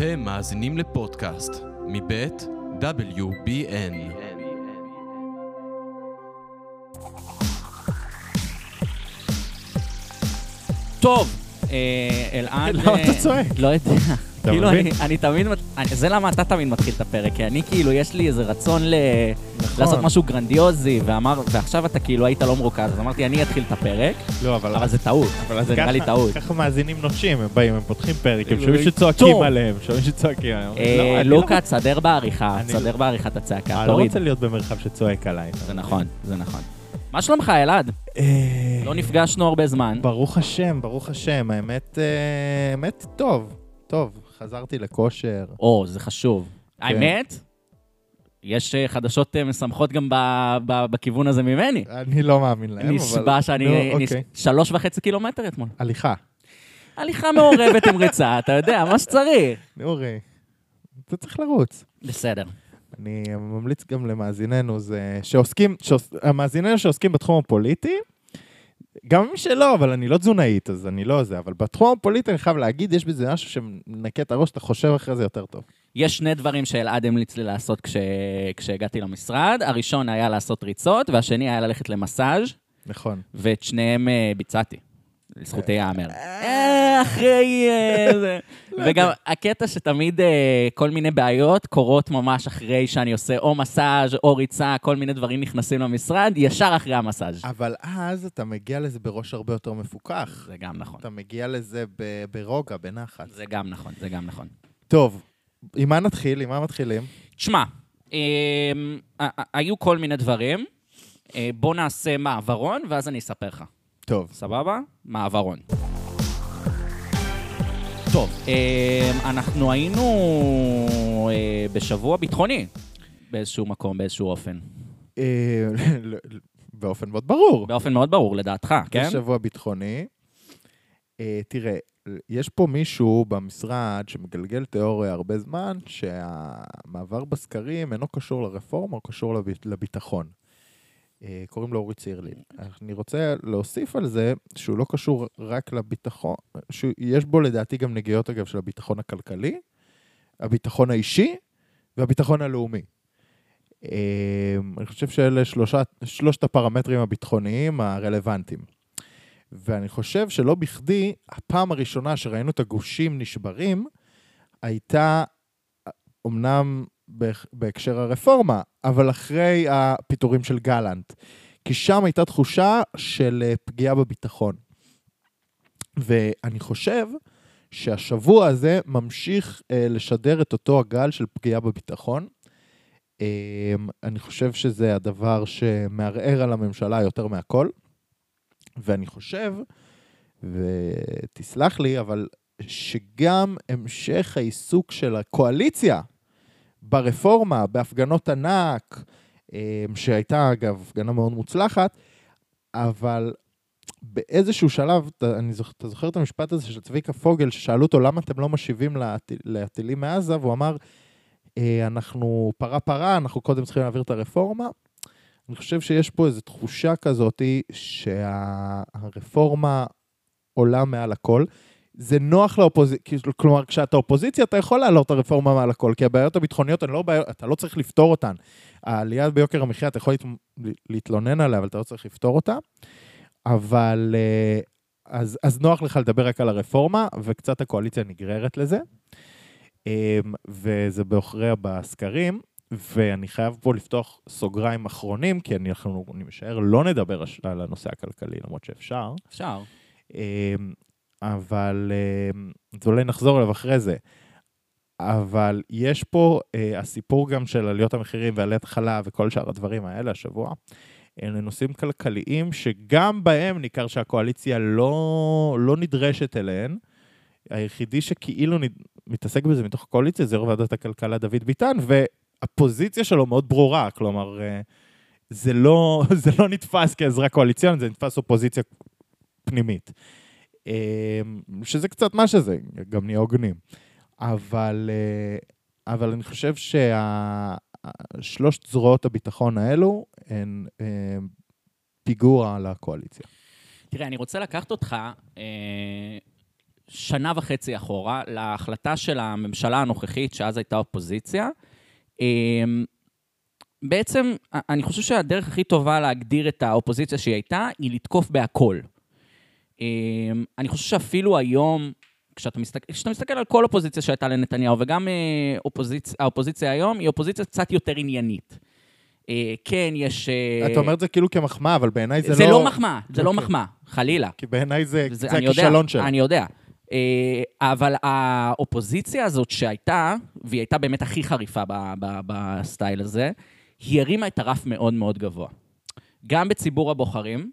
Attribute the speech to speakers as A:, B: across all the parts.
A: אתם מאזינים לפודקאסט מבית WBN.
B: טוב, אה, אלעד...
C: למה אתה
B: אה,
C: צועק?
B: לא יודע.
C: אתה
B: כאילו,
C: מבין?
B: אני- אני תמיד... מת- אני- זה למה אתה תמיד מתחיל את הפרק, כי אני כאילו, יש לי איזה רצון ל...
C: נכון.
B: לעשות משהו גרנדיוזי, ואמר- ועכשיו אתה כאילו היית לא מרוכז, אז אמרתי, אני אתחיל את הפרק,
C: לא, אבל...
B: אבל זה טעות.
C: אבל
B: זה נראה לי טעות.
C: ככה מאזינים נוטשים, הם באים, הם פותחים פרק, הם
B: אה,
C: שומעים שצועקים
B: טוב.
C: עליהם, שומעים שצועקים עליהם.
B: אה,
C: לא, אני לא
B: לוקה, תסדר בעריכה,
C: אני
B: תסדר בעריכה את הצעקה,
C: אני לא
B: תוריד.
C: רוצה להיות במרחב שצועק עליי.
B: זה נכון, זה נכון. מה שלומך, אלעד?
C: אה,
B: לא נפגשנו הרבה זמן.
C: ברוך השם, ברוך השם, האמת, אה, האמת, טוב, טוב, חזרתי לכושר.
B: או, זה חשוב.
C: כן.
B: האמת, יש אה, חדשות אה, משמחות גם ב- ב- בכיוון הזה ממני.
C: אני לא מאמין להם, אבל...
B: נשבע שאני...
C: נו,
B: נש-
C: אוקיי.
B: שלוש וחצי קילומטר אתמול.
C: הליכה.
B: הליכה מעורבת עם ריצה, אתה יודע, מה שצריך.
C: נורי, אתה צריך לרוץ.
B: בסדר.
C: אני ממליץ גם למאזיננו, זה שעוסקים, שעוס, המאזיננו שעוסקים בתחום הפוליטי, גם שלא, אבל אני לא תזונאית, אז אני לא זה, אבל בתחום הפוליטי אני חייב להגיד, יש בזה משהו שמנקה את הראש, אתה חושב אחרי זה יותר טוב.
B: יש שני דברים שאלעד המליץ לי לעשות כש... כשהגעתי למשרד. הראשון היה לעשות ריצות, והשני היה ללכת למסאז',
C: נכון.
B: ואת שניהם אה, ביצעתי. לזכותי ייאמר. אה, אחרי... וגם הקטע שתמיד אה, כל מיני בעיות קורות ממש אחרי שאני עושה או מסאז' או ריצה, כל מיני דברים נכנסים למשרד, ישר אחרי המסאז'.
C: אבל אז אתה מגיע לזה בראש הרבה יותר מפוקח.
B: זה גם נכון.
C: אתה מגיע לזה ברוגע, בנחת.
B: זה גם נכון, זה גם נכון.
C: טוב, עם מה נתחיל? עם מה מתחילים?
B: תשמע, אמ, היו כל מיני דברים. אה, בוא נעשה מעברון, ואז אני אספר לך.
C: טוב.
B: סבבה? מעברון. טוב, אמ, אנחנו היינו אה, בשבוע ביטחוני באיזשהו מקום, באיזשהו אופן.
C: אה, באופן מאוד ברור.
B: באופן מאוד ברור, לדעתך, כן?
C: זה שבוע ביטחוני. אה, תראה, יש פה מישהו במשרד שמגלגל תיאוריה הרבה זמן, שהמעבר בסקרים אינו קשור לרפורמה, הוא קשור לב- לביטחון. אה, קוראים לו אורי צירלין. אני רוצה להוסיף על זה שהוא לא קשור רק לביטחון, שיש בו לדעתי גם נגיעות, אגב, של הביטחון הכלכלי, הביטחון האישי והביטחון הלאומי. אה, אני חושב שאלה שלושה, שלושת הפרמטרים הביטחוניים הרלוונטיים. ואני חושב שלא בכדי, הפעם הראשונה שראינו את הגושים נשברים, הייתה אמנם בהק- בהקשר הרפורמה, אבל אחרי הפיטורים של גלנט. כי שם הייתה תחושה של אה, פגיעה בביטחון. ואני חושב שהשבוע הזה ממשיך אה, לשדר את אותו הגל של פגיעה בביטחון. אה, אני חושב שזה הדבר שמערער על הממשלה יותר מהכל. ואני חושב, ותסלח לי, אבל שגם המשך העיסוק של הקואליציה ברפורמה, בהפגנות ענק, אה, שהייתה אגב הפגנה מאוד מוצלחת, אבל באיזשהו שלב, אני זוכר, אתה זוכר את המשפט הזה של צביקה פוגל, ששאלו אותו למה אתם לא משיבים להטיל, להטילים מעזה, והוא אמר, "אה, אנחנו פרה פרה, אנחנו קודם צריכים להעביר את הרפורמה. אני חושב שיש פה איזו תחושה כזאת שהרפורמה עולה מעל הכל. זה נוח לאופוזיציה, כלומר, כשאתה אופוזיציה, אתה יכול להעלות את הרפורמה מעל הכל, כי הבעיות הביטחוניות, לא בעיות, אתה לא צריך לפתור אותן. העלייה ביוקר המחיה, אתה יכול להת- להתלונן עליה, אבל אתה לא צריך לפתור אותה. אבל אה, אז, אז נוח לך לדבר רק על הרפורמה, וקצת הקואליציה נגררת לזה. אה, וזה בעוכריה בסקרים, ואני חייב פה לפתוח סוגריים אחרונים, כי אני, אנחנו, אני משער, לא נדבר על הנושא הכלכלי, למרות שאפשר.
B: אפשר.
C: אבל אמ, אז אולי נחזור אליו אחרי זה. אבל יש פה אה, הסיפור גם של עליות המחירים ועליית חלב וכל שאר הדברים האלה השבוע. אלה נושאים כלכליים שגם בהם ניכר שהקואליציה לא, לא נדרשת אליהן. היחידי שכאילו נד... מתעסק בזה מתוך הקואליציה זה יו"ר ועדת הכלכלה דוד ביטן, והפוזיציה שלו מאוד ברורה, כלומר, אה, זה לא, זה לא נתפס כעזרה קואליציונית, זה נתפס אופוזיציה פנימית. אה, שזה קצת מה שזה, גם נהיה הוגנים. אבל, אה, אבל אני חושב ששלושת זרועות הביטחון האלו הן אה, פיגוע על הקואליציה.
B: תראה, אני רוצה לקחת אותך אה, שנה וחצי אחורה להחלטה של הממשלה הנוכחית, שאז הייתה אופוזיציה. אמ, בעצם, אני חושב שהדרך הכי טובה להגדיר את האופוזיציה שהיא הייתה, היא לתקוף בהכל. אמ, אני חושב שאפילו היום, כשאתה מסתכל, כשאתה מסתכל על כל אופוזיציה שהייתה לנתניהו, וגם אה, אופוזיצ, האופוזיציה היום, היא אופוזיציה קצת יותר עניינית. אה, כן, יש... אה,
C: אתה אומר את זה כאילו כמחמאה, אבל בעיניי זה לא...
B: זה לא מחמאה, זה לא
C: אוקיי.
B: מחמאה, חלילה.
C: כי בעיניי זה
B: זה-
C: זה הכישלון שלה.
B: אני יודע. אבל האופוזיציה הזאת שהייתה, והיא הייתה באמת הכי חריפה בסטייל הזה, היא הרימה את הרף מאוד מאוד גבוה. גם בציבור הבוחרים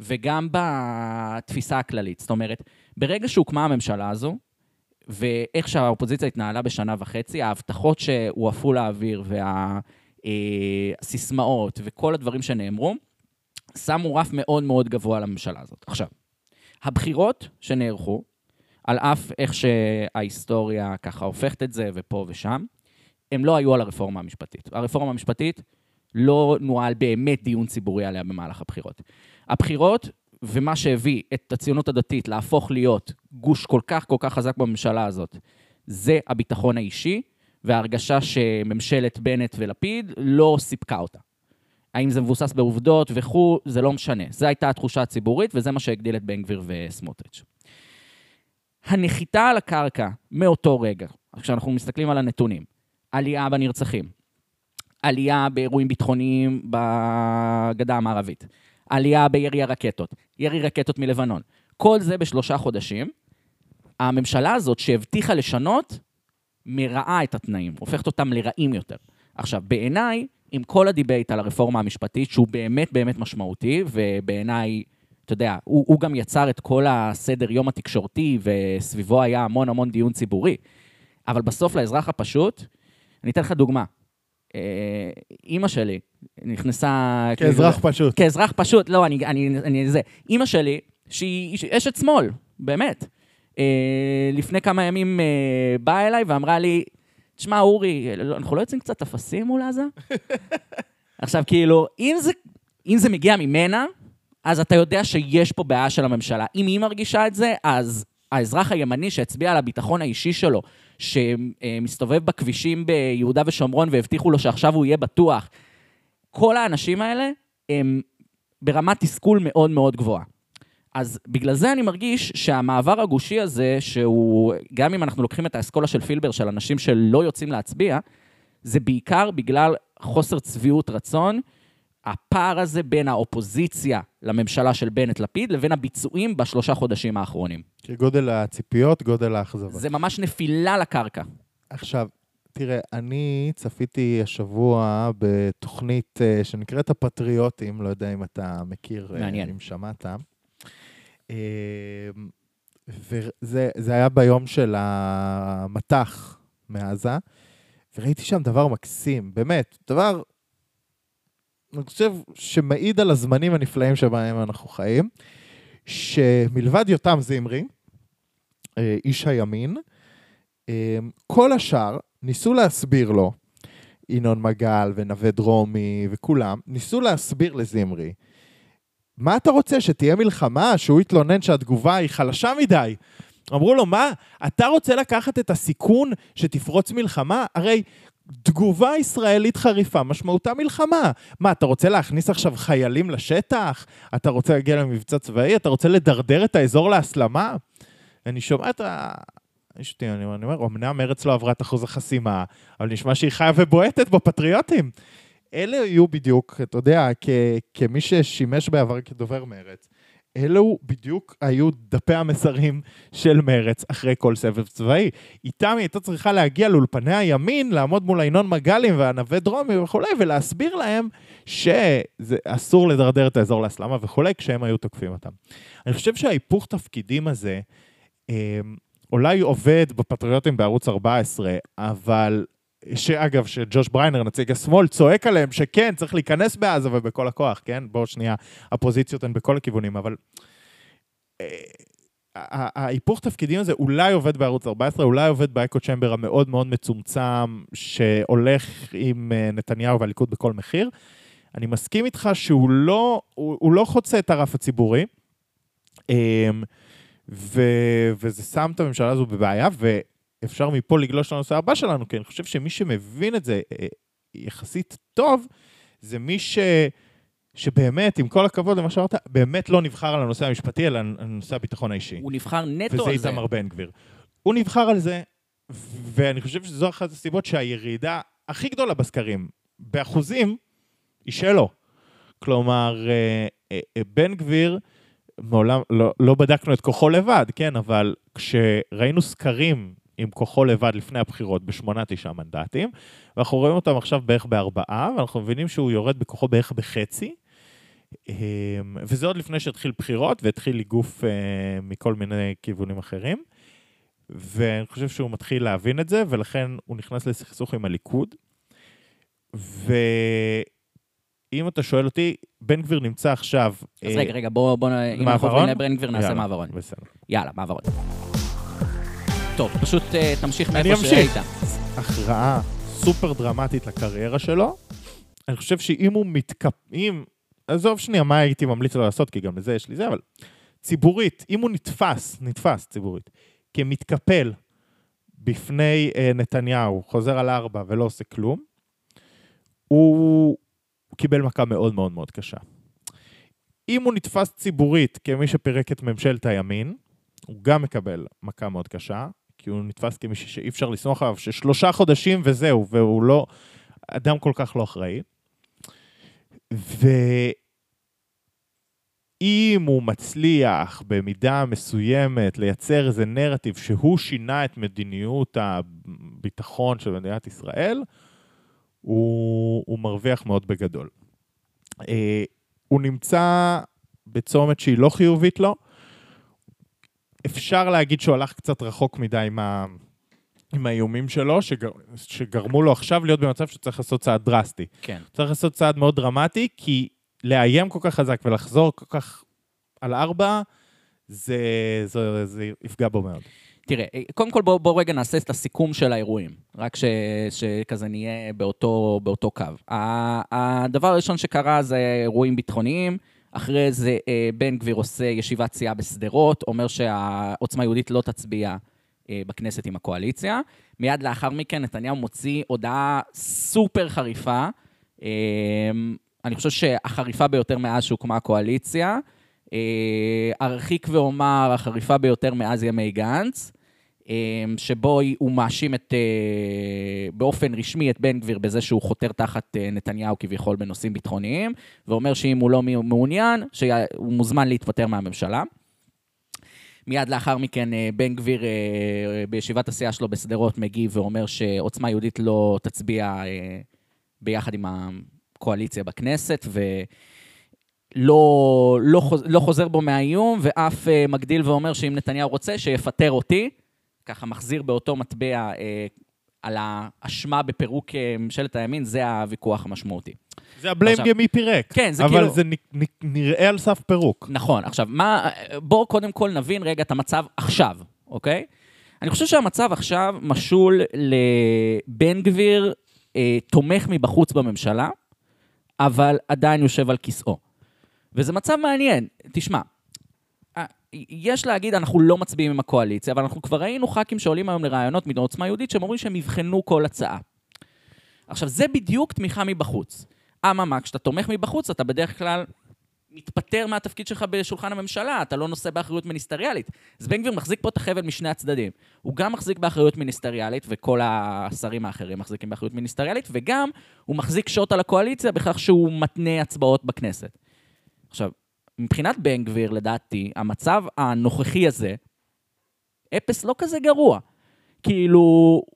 B: וגם בתפיסה הכללית. זאת אומרת, ברגע שהוקמה הממשלה הזו, ואיך שהאופוזיציה התנהלה בשנה וחצי, ההבטחות שהועפו לאוויר והסיסמאות וכל הדברים שנאמרו, שמו רף מאוד מאוד גבוה לממשלה הזאת. עכשיו, הבחירות שנערכו, על אף איך שההיסטוריה ככה הופכת את זה ופה ושם, הם לא היו על הרפורמה המשפטית. הרפורמה המשפטית לא נוהל באמת דיון ציבורי עליה במהלך הבחירות. הבחירות ומה שהביא את הציונות הדתית להפוך להיות גוש כל כך כל כך חזק בממשלה הזאת, זה הביטחון האישי וההרגשה שממשלת בנט ולפיד לא סיפקה אותה. האם זה מבוסס בעובדות וכו', זה לא משנה. זו הייתה התחושה הציבורית, וזה מה שהגדיל את בן גביר וסמוטריץ'. הנחיתה על הקרקע מאותו רגע, כשאנחנו מסתכלים על הנתונים, עלייה בנרצחים, עלייה באירועים ביטחוניים בגדה המערבית, עלייה בירי הרקטות, ירי רקטות מלבנון, כל זה בשלושה חודשים. הממשלה הזאת שהבטיחה לשנות, מרעה את התנאים, הופכת אותם לרעים יותר. עכשיו, בעיניי, עם כל ה debate על הרפורמה המשפטית, שהוא באמת באמת משמעותי, ובעיניי, אתה יודע, הוא, הוא גם יצר את כל הסדר יום התקשורתי, וסביבו היה המון המון דיון ציבורי. אבל בסוף לאזרח הפשוט, אני אתן לך דוגמה. אה, אימא שלי נכנסה...
C: כאזרח
B: כאילו-
C: פשוט.
B: כאזרח פשוט, לא, אני, אני, אני זה. אימא שלי, שהיא שהיא אשת שמאל, באמת. אה, לפני כמה ימים אה, באה אליי ואמרה לי, תשמע, אורי, אנחנו לא יוצאים קצת אפסים מול עזה? עכשיו, כאילו, אם זה, אם זה מגיע ממנה, אז אתה יודע שיש פה בעיה של הממשלה. אם היא מרגישה את זה, אז האזרח הימני שהצביע על הביטחון האישי שלו, שמסתובב בכבישים ביהודה ושומרון והבטיחו לו שעכשיו הוא יהיה בטוח, כל האנשים האלה הם ברמת תסכול מאוד מאוד גבוהה. אז בגלל זה אני מרגיש שהמעבר הגושי הזה, שהוא, גם אם אנחנו לוקחים את האסכולה של פילבר, של אנשים שלא יוצאים להצביע, זה בעיקר בגלל חוסר צביעות רצון, הפער הזה בין האופוזיציה לממשלה של בנט-לפיד לבין הביצועים בשלושה חודשים האחרונים.
C: כגודל הציפיות, גודל האכזבה.
B: זה ממש נפילה לקרקע.
C: עכשיו, תראה, אני צפיתי השבוע בתוכנית אה, שנקראת הפטריוטים, לא יודע אם אתה מכיר, אה,
B: מעניין.
C: אם שמעת. אה, וזה זה היה ביום של המטח מעזה, וראיתי שם דבר מקסים, באמת, דבר, אני חושב, שמעיד על הזמנים הנפלאים שבהם אנחנו חיים, שמלבד יותם זמרי, אה, איש הימין, אה, כל השאר ניסו להסביר לו, ינון מגל ונווה דרומי וכולם, ניסו להסביר לזמרי, מה אתה רוצה, שתהיה מלחמה, שהוא יתלונן שהתגובה היא חלשה מדי? אמרו לו, מה, אתה רוצה לקחת את הסיכון שתפרוץ מלחמה? הרי תגובה ישראלית חריפה, משמעותה מלחמה. מה, אתה רוצה להכניס עכשיו חיילים לשטח? אתה רוצה להגיע למבצע צבאי? אתה רוצה לדרדר את האזור להסלמה? אני שומע את ה... יש אותי, אני אומר, אמנם מרץ לא עברה את אחוז החסימה, אבל נשמע שהיא חיה ובועטת בפטריוטים. אלה יהיו בדיוק, אתה יודע, כ- כמי ששימש בעבר כדובר מרץ, אלו בדיוק היו דפי המסרים של מרץ אחרי כל סבב צבאי. איתם היא הייתה צריכה להגיע לאולפני הימין, לעמוד מול ינון מגלים והנווה דרומי וכולי, ולהסביר להם שאסור לדרדר את האזור להסלמה וכולי, כשהם היו תוקפים אותם. אני חושב שההיפוך תפקידים הזה, אה, אולי עובד בפטריוטים בערוץ 14, אבל שאגב, שג'וש בריינר, נציג השמאל, צועק עליהם שכן, צריך להיכנס בעזה ובכל הכוח, כן? בואו שנייה, הפוזיציות הן בכל הכיוונים, אבל... אה, ההיפוך תפקידים הזה אולי עובד בערוץ 14, אולי עובד באקו צ'מבר המאוד מאוד מצומצם, שהולך עם אה, נתניהו והליכוד בכל מחיר. אני מסכים איתך שהוא לא, הוא, הוא לא חוצה את הרף הציבורי. אמ, ו- וזה שם את הממשלה הזו בבעיה, ואפשר מפה לגלוש לנושא הבא שלנו, כי אני חושב שמי שמבין את זה אה, יחסית טוב, זה מי ש... שבאמת, עם כל הכבוד למה שאמרת, באמת לא נבחר על הנושא המשפטי, אלא על נושא הביטחון האישי.
B: הוא נבחר נטו
C: וזה
B: על זה.
C: איתמר בן גביר. הוא נבחר על זה, ואני חושב שזו אחת הסיבות שהירידה הכי גדולה בסקרים, באחוזים, היא שלו. כלומר, אה, אה, אה, בן גביר, מעולם, לא, לא בדקנו את כוחו לבד, כן, אבל כשראינו סקרים עם כוחו לבד לפני הבחירות בשמונה, תשעה מנדטים, ואנחנו רואים אותם עכשיו בערך בארבעה, ואנחנו מבינים שהוא יורד בכוחו בערך בחצי. אה, וזה עוד לפני שהתחיל בחירות והתחיל איגוף אה, מכל מיני כיוונים אחרים. ואני חושב שהוא מתחיל להבין את זה, ולכן הוא נכנס לסכסוך עם הליכוד. ואם אתה שואל אותי, בן גביר נמצא עכשיו...
B: אז
C: אה,
B: רגע, רגע, בוא, בוא, אם אנחנו? עוברים לבן גביר, נעשה מעברון.
C: בסדר.
B: יאללה, מעברון. טוב, פשוט אה, תמשיך מאיפה. שהיית.
C: הכרעה סופר דרמטית לקריירה שלו. אני חושב שאם הוא מתקפ... אם... עזוב שנייה מה הייתי ממליץ לו לעשות, כי גם לזה יש לי זה, אבל ציבורית, אם הוא נתפס, נתפס ציבורית, כמתקפל בפני אה, נתניהו, חוזר על ארבע ולא עושה כלום, הוא... הוא קיבל מכה מאוד מאוד מאוד קשה. אם הוא נתפס ציבורית כמי שפירק את ממשלת הימין, הוא גם מקבל מכה מאוד קשה, כי הוא נתפס כמי ש- שאי אפשר לסמוך עליו, ששלושה חודשים וזהו, והוא לא... אדם כל כך לא אחראי. ואם הוא מצליח במידה מסוימת לייצר איזה נרטיב שהוא שינה את מדיניות הביטחון של מדינת ישראל, הוא, הוא מרוויח מאוד בגדול. אה, הוא נמצא בצומת שהיא לא חיובית לו. אפשר להגיד שהוא הלך קצת רחוק מדי עם, ה... עם האיומים שלו, שגר... שגרמו לו עכשיו להיות במצב שצריך לעשות צעד דרסטי.
B: כן.
C: צריך לעשות צעד מאוד דרמטי, כי לאיים כל כך חזק ולחזור כל כך על ארבע, זה, זה, זה יפגע בו מאוד.
B: תראה, קודם כל בוא, בוא רגע נעשה את הסיכום של האירועים, רק ש, שכזה נהיה באותו, באותו קו. הדבר הראשון שקרה זה אירועים ביטחוניים, אחרי זה אה, בן גביר עושה ישיבת סיעה בשדרות, אומר שהעוצמה יהודית לא תצביע אה, בכנסת עם הקואליציה. מיד לאחר מכן נתניהו מוציא הודעה סופר חריפה, אה, אני חושב שהחריפה ביותר מאז שהוקמה הקואליציה. ארחיק ואומר, החריפה ביותר מאז ימי גנץ, שבו הוא מאשים את, אה, באופן רשמי את בן גביר בזה שהוא חותר תחת אה, נתניהו כביכול בנושאים ביטחוניים, ואומר שאם הוא לא מעוניין, שהוא מוזמן להתפטר מהממשלה. מיד לאחר מכן אה, בן גביר בישיבת הסיעה שלו בשדרות מגיב ואומר שעוצמה יהודית לא תצביע ביחד עם הקואליציה בכנסת, ו... לא, לא, לא חוזר בו מהאיום, ואף מגדיל ואומר שאם נתניהו רוצה, שיפטר אותי. ככה מחזיר באותו מטבע uh, על האשמה בפירוק uh, ממשלת הימין, זה הוויכוח המשמעותי.
C: זה הבליים גיים מי פירק.
B: כן, זה
C: אבל
B: כאילו-
C: זה נ, נ, נראה על סף פירוק.
B: נכון, עכשיו, מה, בואו קודם כל נבין רגע את המצב עכשיו, אוקיי? אני חושב שהמצב עכשיו משול לבן גביר אה, תומך מבחוץ בממשלה, אבל עדיין יושב על כיסאו. וזה מצב מעניין. תשמע, אה, יש להגיד, אנחנו לא מצביעים עם הקואליציה, אבל אנחנו כבר ראינו ח"כים שעולים היום לרעיונות מעוצמה יהודית, שהם אומרים שהם יבחנו כל הצעה. עכשיו, זה בדיוק תמיכה מבחוץ. אממה, כשאתה תומך מבחוץ, אתה בדרך כלל מתפטר מהתפקיד שלך בשולחן הממשלה, אתה לא נושא באחריות מיניסטריאלית. אז בן גביר מחזיק פה את החבל משני הצדדים. הוא גם מחזיק באחריות מיניסטריאלית, וכל השרים האחרים מחזיקים באחריות מיניסטריאלית, וגם הוא מחזיק שוט על הקואליציה בכך שהוא מתנה הצבעות בכנסת. עכשיו, מבחינת בן גביר, לדעתי, המצב הנוכחי הזה, אפס לא כזה גרוע. כאילו,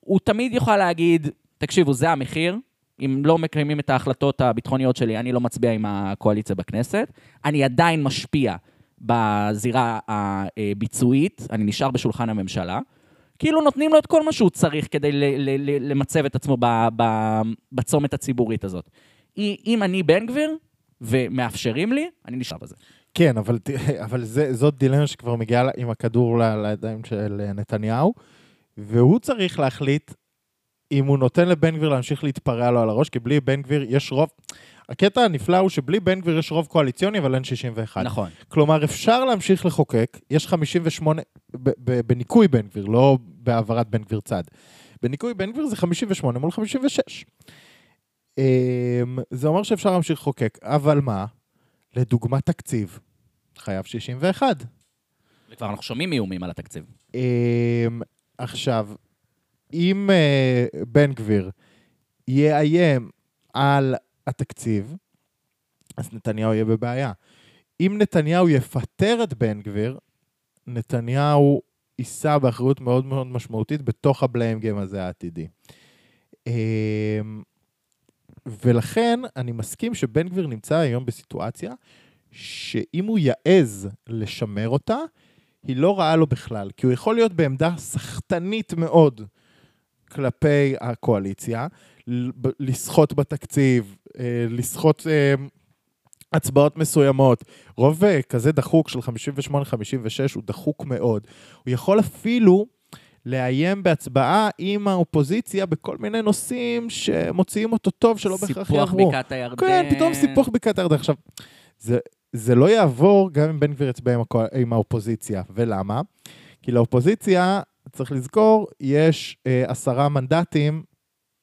B: הוא תמיד יוכל להגיד, תקשיבו, זה המחיר, אם לא מקיימים את ההחלטות הביטחוניות שלי, אני לא מצביע עם הקואליציה בכנסת. אני עדיין משפיע בזירה הביצועית, אני נשאר בשולחן הממשלה. כאילו נותנים לו את כל מה שהוא צריך כדי למצב את עצמו בצומת הציבורית הזאת. אם אני בן גביר ומאפשרים לי, אני נשאר בזה.
C: כן, אבל, אבל זה, זאת דילמה שכבר מגיעה עם הכדור לידיים של נתניהו, והוא צריך להחליט אם הוא נותן לבן גביר להמשיך להתפרע לו על הראש, כי בלי בן גביר יש רוב... הקטע הנפלא הוא שבלי בן גביר יש רוב קואליציוני, אבל אין 61.
B: נכון.
C: כלומר, אפשר להמשיך לחוקק, יש 58, ב- ב- בניכוי בן גביר, לא בהעברת בן גביר צד. בניכוי בן גביר זה 58 מול 56. אמ, זה אומר שאפשר להמשיך לחוקק, אבל מה? לדוגמה תקציב, חייב 61.
B: וכבר אנחנו שומעים איומים על התקציב.
C: אמ, עכשיו, אם אה, בן גביר יאיים על התקציב, אז נתניהו יהיה בבעיה. אם נתניהו יפטר את בן גביר, נתניהו יישא באחריות מאוד מאוד משמעותית בתוך הבליים גיים הזה העתידי. ולכן אני מסכים שבן גביר נמצא היום בסיטואציה שאם הוא יעז לשמר אותה, היא לא רעה לו בכלל, כי הוא יכול להיות בעמדה סחטנית מאוד כלפי הקואליציה, לסחוט בתקציב, אה, לסחוט אה, הצבעות מסוימות. רוב אה, כזה דחוק של 58-56 הוא דחוק מאוד. הוא יכול אפילו לאיים בהצבעה עם האופוזיציה בכל מיני נושאים שמוציאים אותו טוב, שלא בהכרח
B: סיפוח
C: יעברו.
B: בקעת הירדן.
C: כן, פתאום סיפוח בקעת הירדן. עכשיו, זה, זה לא יעבור גם אם בן גביר יצביע עם, עם האופוזיציה. ולמה? כי לאופוזיציה, צריך לזכור, יש אה, עשרה מנדטים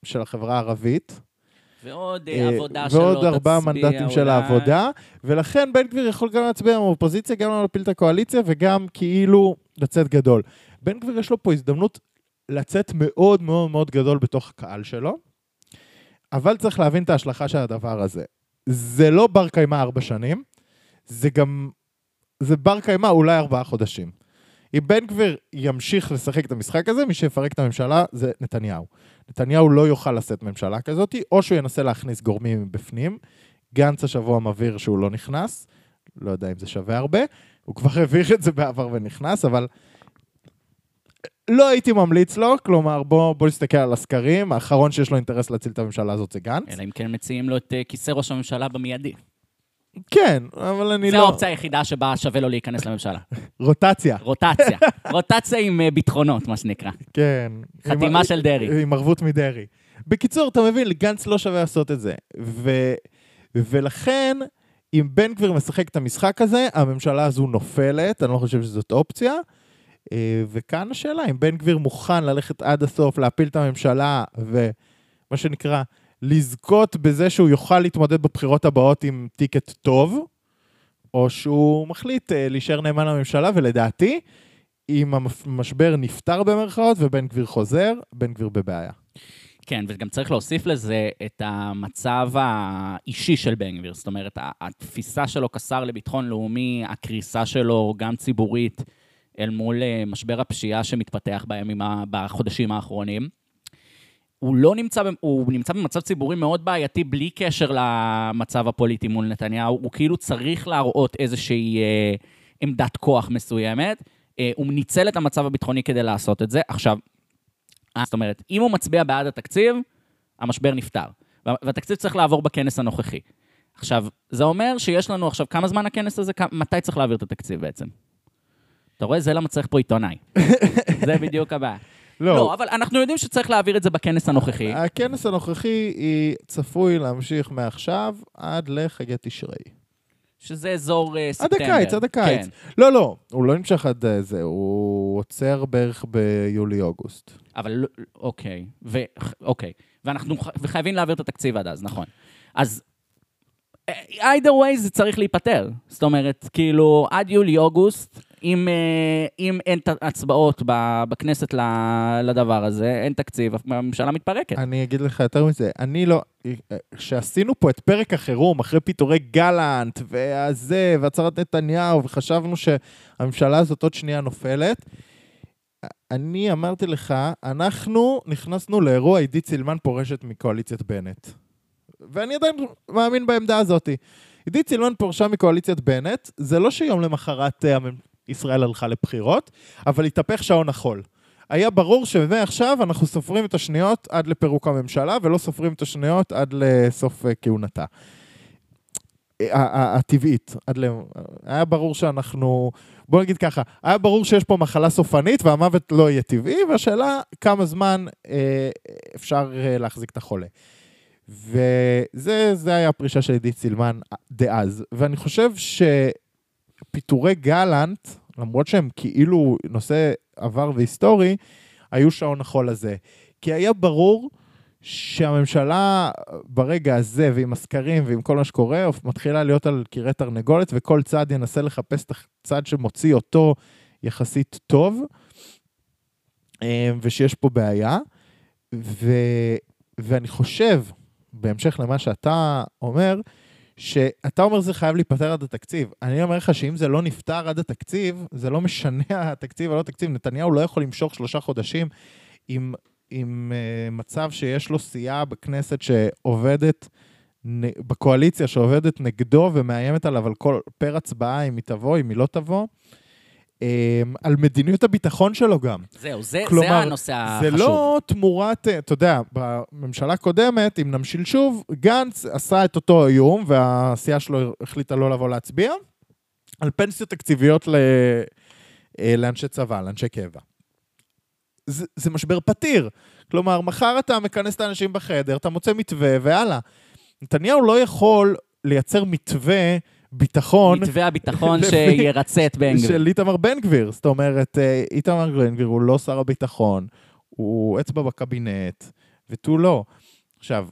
C: של החברה הערבית.
B: ועוד
C: אה,
B: אה, עבודה שלא
C: ועוד ארבעה
B: תצביע
C: מנדטים של
B: אולי.
C: העבודה, ולכן בן גביר יכול גם להצביע עם האופוזיציה, גם להפיל את הקואליציה, וגם כאילו לצאת גדול. בן גביר יש לו פה הזדמנות לצאת מאוד מאוד מאוד גדול בתוך הקהל שלו, אבל צריך להבין את ההשלכה של הדבר הזה. זה לא בר קיימא ארבע שנים, זה גם... זה בר קיימא אולי ארבעה חודשים. אם בן גביר ימשיך לשחק את המשחק הזה, מי שיפרק את הממשלה זה נתניהו. נתניהו לא יוכל לשאת ממשלה כזאת, או שהוא ינסה להכניס גורמים מבפנים. גנץ השבוע מבהיר שהוא לא נכנס, לא יודע אם זה שווה הרבה, הוא כבר הבהיר את זה בעבר ונכנס, אבל לא הייתי ממליץ לו, כלומר בוא, בוא נסתכל על הסקרים, האחרון שיש לו אינטרס להציל את הממשלה הזאת זה גנץ.
B: אלא אם כן מציעים לו את אה, כיסא ראש הממשלה במיידי.
C: כן, אבל אני
B: זו
C: לא...
B: האופציה היחידה שבה שווה לו להיכנס לממשלה.
C: רוטציה,
B: רוטציה. רוטציה עם אה, ביטחונות, מה שנקרא.
C: כן.
B: חתימה
C: עם-
B: של דרעי.
C: עם ערבות מדרעי. בקיצור, אתה מבין, לגנץ לא שווה לעשות את זה. ו... ולכן, אם בן גביר משחק את המשחק הזה, הממשלה הזו נופלת, אני לא חושב שזאת אופציה. אה, וכאן השאלה, אם בן גביר מוכן ללכת עד הסוף, להפיל את הממשלה, ומה שנקרא, לזכות בזה שהוא יוכל להתמודד בבחירות הבאות עם טיקט טוב, או שהוא מחליט אה, להישאר נאמן לממשלה, ולדעתי, אם המשבר נפתר במרכאות ובן גביר חוזר, בן גביר בבעיה.
B: כן, וגם צריך להוסיף לזה את המצב האישי של בן גביר. זאת אומרת, התפיסה שלו כשר לביטחון לאומי, הקריסה שלו, גם ציבורית, אל מול אה, משבר הפשיעה שמתפתח בימים, בחודשים האחרונים. הוא לא נמצא, הוא נמצא במצב ציבורי מאוד בעייתי בלי קשר למצב הפוליטי מול נתניהו. הוא כאילו צריך להראות איזושהי אה, עמדת כוח מסוימת. אה, הוא ניצל את המצב הביטחוני כדי לעשות את זה. עכשיו, אה, זאת אומרת, אם הוא מצביע בעד התקציב, המשבר נפתר. וה- והתקציב צריך לעבור בכנס הנוכחי. עכשיו, זה אומר שיש לנו עכשיו, כמה זמן הכנס הזה? כמה- מתי צריך להעביר את התקציב בעצם? אתה רואה? זה למה צריך פה עיתונאי. זה בדיוק הבעיה.
C: לא,
B: לא, אבל אנחנו יודעים שצריך להעביר את זה בכנס הנוכחי.
C: הכנס הנוכחי היא צפוי להמשיך מעכשיו עד לחגי תשרי.
B: שזה אזור
C: עד
B: ספטמבר.
C: הקיץ, עד הקיץ.
B: כן.
C: לא, לא, הוא לא נמשך עד אה, זה, הוא עוצר בערך ביולי-אוגוסט.
B: אבל לא- אוקיי, ו, אוקיי. ואנחנו ח- וחייבים להעביר את התקציב עד אז, נכון. אז either way זה צריך להיפתר. זאת אומרת, כאילו, עד יולי-אוגוסט, אם, אה, אם אין הצבעות בכנסת לדבר הזה, אין תקציב, הממשלה מתפרקת.
C: אני אגיד לך יותר מזה, אני לא... כשעשינו פה את פרק החירום, אחרי פיטורי גלנט, והזה, והצהרת נתניהו, וחשבנו שהממשלה הזאת עוד שנייה נופלת, אני אמרתי לך, אנחנו נכנסנו לאירוע עידית סילמן פורשת מקואליציית בנט. ואני עדיין מאמין בעמדה הזאת. עידית סילמן פורשה מקואליציית בנט, זה לא שיום למחרת אה, ישראל הלכה לבחירות, אבל התהפך שעון החול. היה ברור שמעכשיו אנחנו סופרים את השניות עד לפירוק הממשלה, ולא סופרים את השניות עד לסוף אה, כהונתה. ה- ה- הטבעית. עד ל... היה ברור שאנחנו... בוא נגיד ככה, היה ברור שיש פה מחלה סופנית והמוות לא יהיה טבעי, והשאלה כמה זמן אה, אפשר אה, להחזיק את החולה. וזה זה היה הפרישה של עידית סילמן דאז. ואני חושב שפיטורי גלנט, למרות שהם כאילו נושא עבר והיסטורי, היו שעון החול הזה. כי היה ברור שהממשלה ברגע הזה, ועם הסקרים ועם כל מה שקורה, מתחילה להיות על קירי תרנגולת, וכל צד ינסה לחפש את הצד שמוציא אותו יחסית טוב, אה, ושיש פה בעיה. ו... ואני חושב, בהמשך למה שאתה אומר, שאתה אומר זה חייב להיפתר עד התקציב. אני אומר לך שאם זה לא נפתר עד התקציב, זה לא משנה התקציב או לא התקציב. נתניהו לא יכול למשוך שלושה חודשים עם, עם uh, מצב שיש לו סיעה בכנסת שעובדת, נ- בקואליציה שעובדת נגדו ומאיימת עליו על כל פר הצבעה, אם היא תבוא, אם היא לא תבוא. Um, על מדיניות הביטחון שלו גם.
B: זהו, זה,
C: כלומר,
B: זה הנושא החשוב.
C: זה לא תמורת, אה, אתה יודע, בממשלה הקודמת, אם נמשיל שוב, גנץ עשה את אותו איום, והסיעה שלו החליטה לא לבוא להצביע, על פנסיות תקציביות ל... אה, לאנשי צבא, לאנשי קבע. זה, זה משבר פתיר. כלומר, מחר אתה מכנס את האנשים בחדר, אתה מוצא מתווה, והלאה. נתניהו לא יכול לייצר מתווה ביטחון
B: מתווה הביטחון שירצה את בן גביר.
C: של איתמר בן גביר. זאת אומרת, אה, איתמר בן גביר הוא לא שר הביטחון, הוא אצבע בקבינט, ותו לא. עכשיו,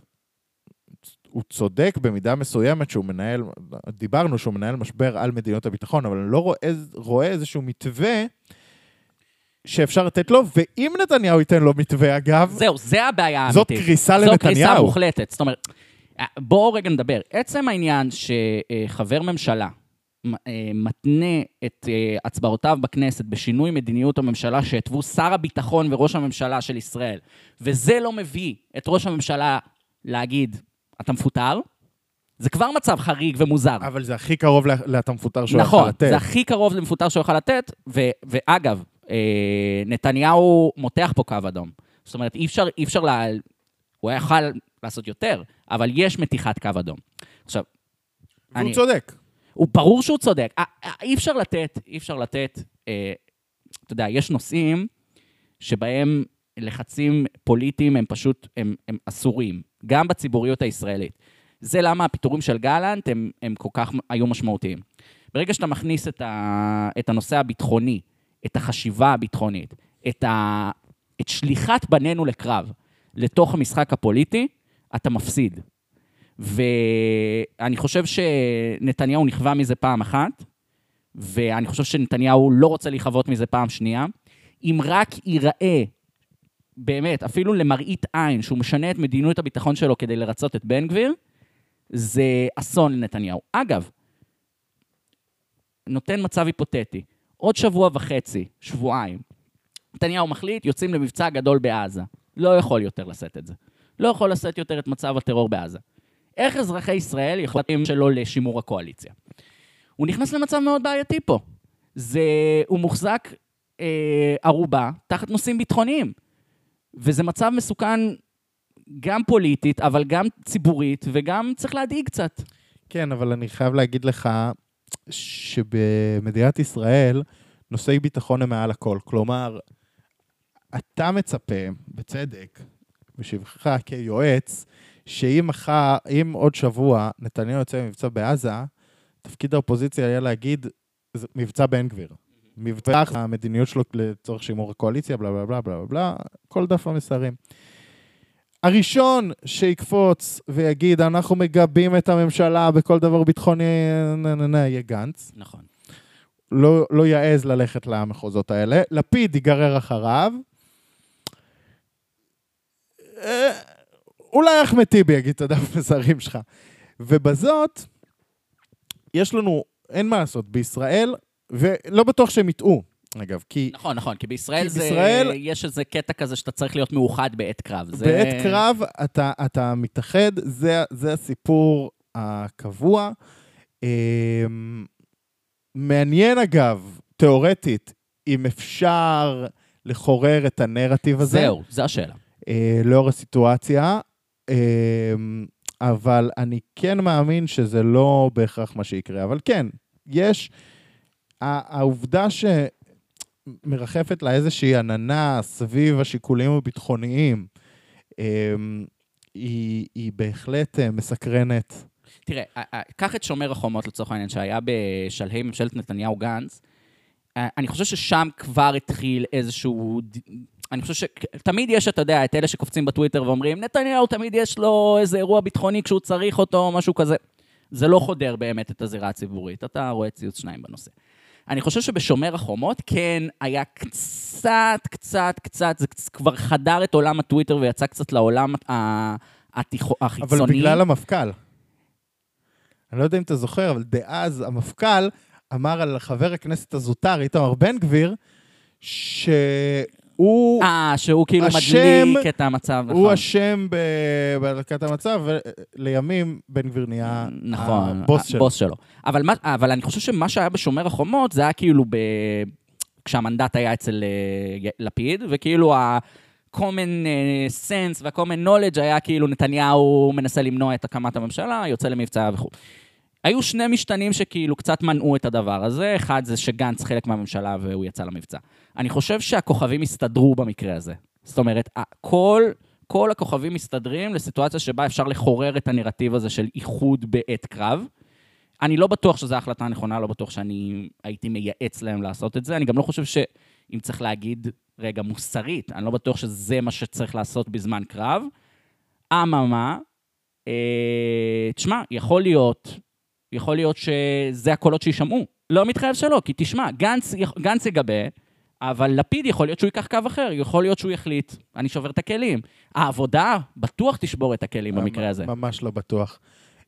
C: הוא צודק במידה מסוימת שהוא מנהל, דיברנו שהוא מנהל משבר על מדיניות הביטחון, אבל אני לא רואה, רואה איזשהו מתווה שאפשר לתת לו, ואם נתניהו ייתן לו מתווה, אגב,
B: זהו, זה הבעיה האמיתית.
C: זאת קריסה
B: זאת קריסה
C: לנתניהו.
B: מוחלטת. זאת אומרת, בואו רגע נדבר. עצם העניין שחבר ממשלה אה, מתנה את אה, הצבעותיו בכנסת בשינוי מדיניות הממשלה שהתוו שר הביטחון וראש הממשלה של ישראל, וזה לא מביא את ראש הממשלה להגיד, אתה מפוטר, זה כבר מצב חריג ומוזר.
C: אבל זה הכי קרוב לאתה מפוטר שהוא
B: נכון,
C: לתת.
B: זה הכי קרוב למפוטר שהוא יכול לתת, ו- ואגב, אה, נתניהו מותח פה קו אדום. זאת אומרת, אי אפשר, אי אפשר לה... הוא היה יכול לעשות יותר, אבל יש מתיחת קו אדום. עכשיו,
C: והוא
B: אני-
C: צודק.
B: הוא ברור שהוא צודק. אה, אה, אי אפשר לתת, אי אפשר לתת, אה, אתה יודע, יש נושאים שבהם לחצים פוליטיים הם פשוט, הם, הם אסורים, גם בציבוריות הישראלית. זה למה הפיטורים של גלנט הם, הם כל כך היו משמעותיים. ברגע שאתה מכניס את, ה, את הנושא הביטחוני, את החשיבה הביטחונית, את, ה, את שליחת בנינו לקרב לתוך המשחק הפוליטי, אתה מפסיד. ואני חושב שנתניהו נכווה מזה פעם אחת, ואני חושב שנתניהו לא רוצה להיכבות מזה פעם שנייה. אם רק ייראה, באמת, אפילו למראית עין, שהוא משנה את מדיניות הביטחון שלו כדי לרצות את בן גביר, זה אסון לנתניהו. אגב, נותן מצב היפותטי, עוד שבוע וחצי, שבועיים, נתניהו מחליט, יוצאים למבצע גדול בעזה. לא יכול יותר לשאת את זה. לא יכול לשאת יותר את מצב הטרור בעזה. איך אזרחי ישראל יכולים שלא לשימור הקואליציה? הוא נכנס למצב מאוד בעייתי פה. זה, הוא מוחזק אה, ערובה תחת נושאים ביטחוניים. וזה מצב מסוכן גם פוליטית, אבל גם ציבורית, וגם צריך להדאיג קצת.
C: כן, אבל אני חייב להגיד לך שבמדינת ישראל נושאי ביטחון הם מעל הכל. כלומר, אתה מצפה, בצדק, בשבחך כיועץ, שאם מחר, אם עוד שבוע נתניהו יוצא ממבצע בעזה, תפקיד האופוזיציה היה להגיד, זה מבצע בן גביר. מבצע המדיניות שלו לצורך שימור הקואליציה, בלה בלה בלה בלה בלה, כל דף המסרים. הראשון שיקפוץ ויגיד, אנחנו מגבים את הממשלה בכל דבר ביטחוני, נה נה נה, יהיה גנץ.
B: נכון.
C: לא, לא יעז ללכת למחוזות האלה. לפיד ייגרר אחריו. אה, אולי אחמד טיבי יגיד את הדף מסרים שלך. ובזאת, יש לנו, אין מה לעשות, בישראל, ולא בטוח שהם יטעו, אגב, כי
B: נכון, נכון, כי בישראל,
C: כי
B: זה,
C: בישראל-
B: יש איזה קטע כזה שאתה צריך להיות מאוחד בעת קרב. זה...
C: בעת קרב אתה, אתה מתאחד, זה, זה הסיפור הקבוע. אמ, מעניין אגב, תיאורטית, אם אפשר לחורר את הנרטיב הזה.
B: זהו, זו השאלה.
C: אה, לאור הסיטואציה. אמ, אבל אני כן מאמין שזה לא בהכרח מה שיקרה. אבל כן, יש... העובדה שמרחפת לה איזושהי עננה סביב השיקולים הביטחוניים, אמ, היא, היא בהחלט אה, מסקרנת.
B: תראה, קח את שומר החומות לצורך העניין, שהיה בשלהי ממשלת נתניהו-גנץ. אני חושב ששם כבר התחיל איזשהו... אני חושב שתמיד יש, אתה יודע, את אלה שקופצים בטוויטר ואומרים, נתניהו תמיד יש לו איזה אירוע ביטחוני כשהוא צריך אותו, משהו כזה. זה לא חודר באמת את הזירה הציבורית. אתה רואה ציוץ שניים בנושא. אני חושב שבשומר החומות כן היה קצת, קצת, קצת, זה כבר חדר את עולם הטוויטר ויצא קצת לעולם התיכו, החיצוני.
C: אבל בגלל המפכ"ל. אני לא יודע אם אתה זוכר, אבל דאז המפכ"ל אמר על חבר הכנסת הזוטר, איתמר בן גביר, ש... הוא
B: אה, שהוא כאילו השם, מדליק את המצב,
C: נכון. הוא אשם בהדלקת המצב, ולימים בן גביר נהיה
B: נכון,
C: הבוס שלו.
B: הבוס שלו. אבל, מה, אבל אני חושב שמה שהיה בשומר החומות, זה היה כאילו ב... כשהמנדט היה אצל uh, לפיד, וכאילו ה-common uh, sense וה-common knowledge היה כאילו נתניהו מנסה למנוע את הקמת הממשלה, יוצא למבצע וכו'. היו שני משתנים שכאילו קצת מנעו את הדבר הזה, אחד זה שגנץ חלק מהממשלה והוא יצא למבצע. אני חושב שהכוכבים הסתדרו במקרה הזה. זאת אומרת, כל, כל הכוכבים מסתדרים לסיטואציה שבה אפשר לחורר את הנרטיב הזה של איחוד בעת קרב. אני לא בטוח שזו ההחלטה הנכונה, לא בטוח שאני הייתי מייעץ להם לעשות את זה. אני גם לא חושב שאם צריך להגיד, רגע, מוסרית, אני לא בטוח שזה מה שצריך לעשות בזמן קרב. אממה, אה, תשמע, יכול להיות יכול להיות שזה הקולות שיישמעו. לא מתחייב שלא, כי תשמע, גנץ, גנץ יגבה, אבל לפיד יכול להיות שהוא ייקח קו אחר, יכול להיות שהוא יחליט, אני שובר את הכלים. העבודה בטוח תשבור את הכלים במקרה הזה.
C: ממש לא בטוח.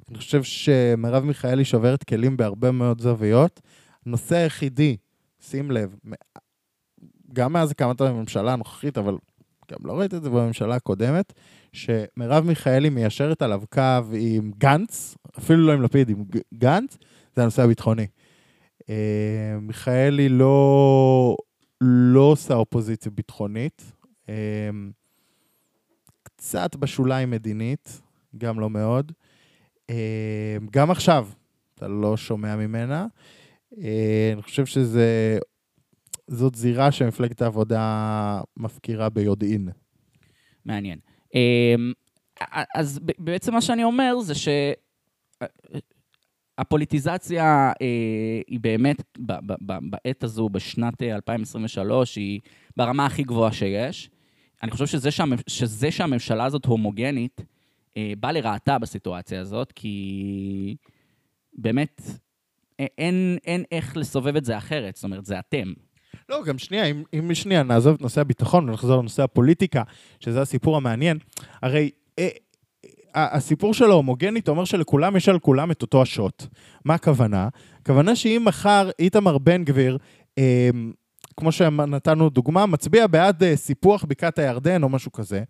C: אני חושב שמרב מיכאלי שוברת כלים בהרבה מאוד זוויות. הנושא היחידי, שים לב, גם מאז הקמת הממשלה הנוכחית, אבל גם לא ראית את זה בממשלה הקודמת, שמרב מיכאלי מיישרת עליו קו עם גנץ, אפילו לא עם לפיד, עם גנץ, זה הנושא הביטחוני. אה, מיכאלי לא, לא עושה אופוזיציה ביטחונית, אה, קצת בשוליים מדינית, גם לא מאוד. אה, גם עכשיו, אתה לא שומע ממנה. אני חושב שזה זאת זירה שמפלגת העבודה מפקירה ביודעין.
B: מעניין. אמ, אז בעצם מה שאני אומר זה שהפוליטיזציה אה, היא באמת, בעת הזו, בשנת 2023, היא ברמה הכי גבוהה שיש. אני חושב שזה, שהמ... שזה שהממשלה הזאת הומוגנית, אה, בא לרעתה בסיטואציה הזאת, כי באמת אין, אין איך לסובב את זה אחרת, זאת אומרת, זה אתם.
C: לא, גם שנייה, אם, אם שנייה נעזוב את נושא הביטחון ונחזור לנושא הפוליטיקה, שזה הסיפור המעניין, הרי אה, אה, הסיפור של ההומוגנית אומר שלכולם יש על כולם את אותו השוט. מה הכוונה? הכוונה שאם מחר איתמר בן גביר, אה, כמו שנתנו דוגמה, מצביע בעד אה, סיפוח בקעת הירדן או משהו כזה,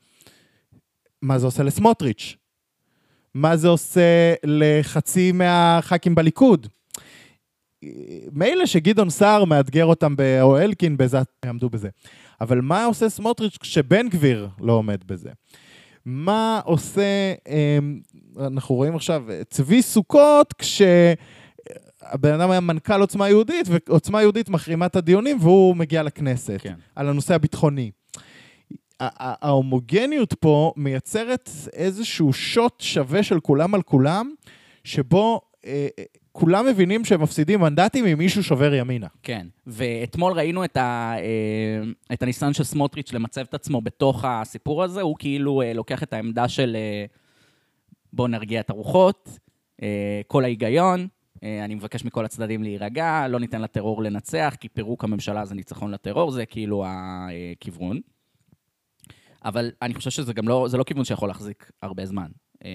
C: מה זה עושה לסמוטריץ'? מה זה עושה לחצי מהח"כים בליכוד? מילא שגדעון סער מאתגר אותם, או אלקין, בזה, יעמדו בזה. אבל מה עושה סמוטריץ' כשבן גביר לא עומד בזה? מה עושה, אמ, אנחנו רואים עכשיו, צבי סוכות, כשהבן אדם היה מנכ"ל עוצמה יהודית, ועוצמה יהודית מחרימה את הדיונים, והוא מגיע לכנסת, כן. על הנושא הביטחוני. ההומוגניות פה מייצרת איזשהו שוט שווה של כולם על כולם, שבו אה, כולם מבינים שהם מפסידים מנדטים אם מישהו שובר ימינה.
B: כן, ואתמול ראינו את, ה, אה, את הניסיון של סמוטריץ' למצב את עצמו בתוך הסיפור הזה, הוא כאילו אה, לוקח את העמדה של אה, בואו נרגיע את הרוחות, כל ההיגיון, אני מבקש מכל הצדדים להירגע, לא ניתן לטרור לנצח, כי פירוק הממשלה זה ניצחון לטרור, זה כאילו הכיוון. אבל אני חושב שזה גם לא, זה לא כיוון שיכול להחזיק הרבה זמן.
C: אה,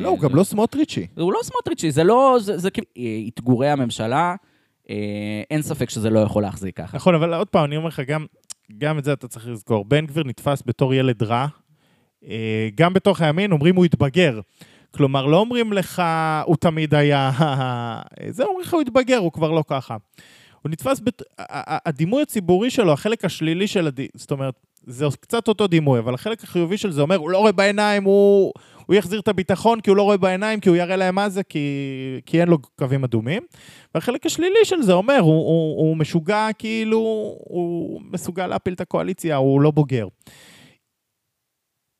C: לא, הוא גם לא סמוטריצ'י.
B: הוא לא סמוטריצ'י, זה לא, זה כאילו, אתגורי הממשלה, אה, אין ספק שזה לא יכול להחזיק ככה.
C: נכון, אבל עוד פעם, אני אומר לך, גם, גם את זה אתה צריך לזכור. בן גביר נתפס בתור ילד רע, אה, גם בתוך הימין אומרים הוא התבגר. כלומר, לא אומרים לך, הוא תמיד היה... זה אומרים לך, הוא התבגר, הוא כבר לא ככה. הוא נתפס, בת... הדימוי הציבורי שלו, החלק השלילי של הד... זאת אומרת, זה קצת אותו דימוי, אבל החלק החיובי של זה אומר, הוא לא רואה בעיניים, הוא, הוא יחזיר את הביטחון כי הוא לא רואה בעיניים, כי הוא יראה להם מה זה, כי, כי אין לו קווים אדומים. והחלק השלילי של זה אומר, הוא, הוא, הוא משוגע כאילו, הוא מסוגל להפיל את הקואליציה, הוא לא בוגר.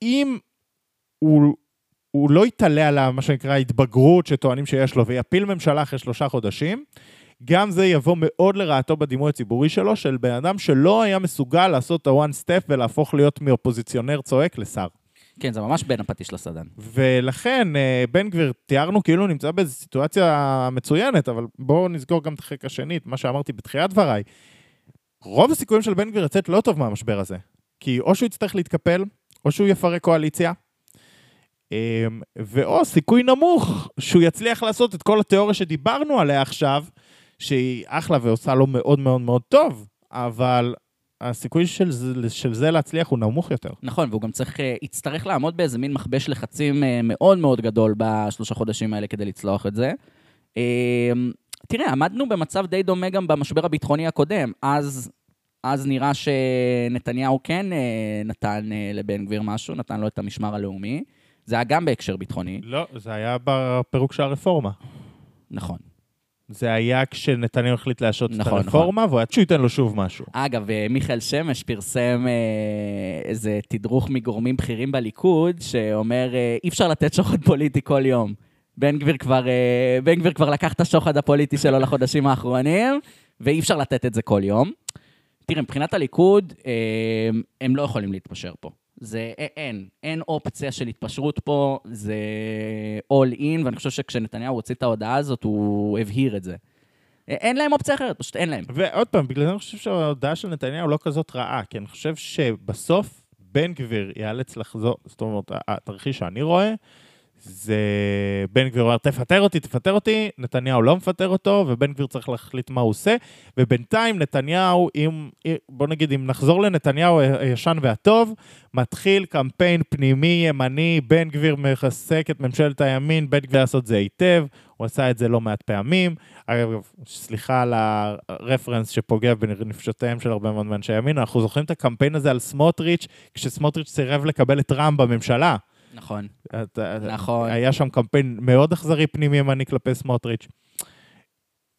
C: אם הוא, הוא לא יתעלה על מה שנקרא התבגרות שטוענים שיש לו ויפיל ממשלה אחרי שלושה חודשים, גם זה יבוא מאוד לרעתו בדימוי הציבורי שלו, של בן אדם שלא היה מסוגל לעשות את ה-one step ולהפוך להיות מאופוזיציונר צועק לשר.
B: כן, זה ממש בין הפטיש לסדן.
C: ולכן, אה, בן גביר, תיארנו כאילו נמצא באיזו סיטואציה מצוינת, אבל בואו נסגור גם את החלק השני, את מה שאמרתי בתחילת דבריי. רוב הסיכויים של בן גביר לצאת לא טוב מהמשבר הזה. כי או שהוא יצטרך להתקפל, או שהוא יפרק קואליציה, אמ, ואו סיכוי נמוך שהוא יצליח לעשות את כל התיאוריה שדיברנו עליה עכשיו, שהיא אחלה ועושה לו מאוד מאוד מאוד טוב, אבל הסיכוי של זה, של זה להצליח הוא נמוך יותר.
B: נכון, והוא גם צריך, אה, יצטרך לעמוד באיזה מין מכבש לחצים אה, מאוד מאוד גדול בשלושה חודשים האלה כדי לצלוח את זה. אה, תראה, עמדנו במצב די דומה גם במשבר הביטחוני הקודם. אז, אז נראה שנתניהו כן נתן לבן גביר משהו, נתן לו את המשמר הלאומי. זה היה גם בהקשר ביטחוני.
C: לא, זה היה בפירוק של הרפורמה.
B: נכון.
C: זה היה כשנתניהו החליט להשעות
B: נכון,
C: את הרפורמה, נכון. והוא היה ייתן לו שוב משהו.
B: אגב, אה, מיכאל שמש פרסם אה, איזה תדרוך מגורמים בכירים בליכוד, שאומר, אה, אי אפשר לתת שוחד פוליטי כל יום. בן גביר כבר, בן גביר כבר לקח את השוחד הפוליטי שלו לחודשים האחרונים, ואי אפשר לתת את זה כל יום. תראה, מבחינת הליכוד, הם לא יכולים להתפשר פה. זה אין, אין אופציה של התפשרות פה, זה all in, ואני חושב שכשנתניהו הוציא את ההודעה הזאת, הוא הבהיר את זה. אין להם אופציה אחרת, פשוט אין להם.
C: ועוד פעם, בגלל זה אני חושב שההודעה של נתניהו לא כזאת רעה, כי אני חושב שבסוף בן גביר ייאלץ לחזור, זאת אומרת, התרחיש שאני רואה, זה בן גביר אומר, תפטר אותי, תפטר אותי, נתניהו לא מפטר אותו, ובן גביר צריך להחליט מה הוא עושה, ובינתיים נתניהו, אם, בוא נגיד, אם נחזור לנתניהו הישן והטוב, מתחיל קמפיין פנימי ימני, בן גביר מחזק את ממשלת הימין, בן גביר לעשות זה היטב, הוא עשה את זה לא מעט פעמים. אגב, סליחה על הרפרנס שפוגע בנפשותיהם של הרבה מאוד מאנשי ימין, אנחנו זוכרים את הקמפיין הזה על סמוטריץ', כשסמוטריץ' סירב לקבל את רע"מ בממשלה.
B: נכון.
C: את,
B: נכון.
C: היה שם קמפיין מאוד אכזרי פנימי ימני כלפי סמוטריץ'.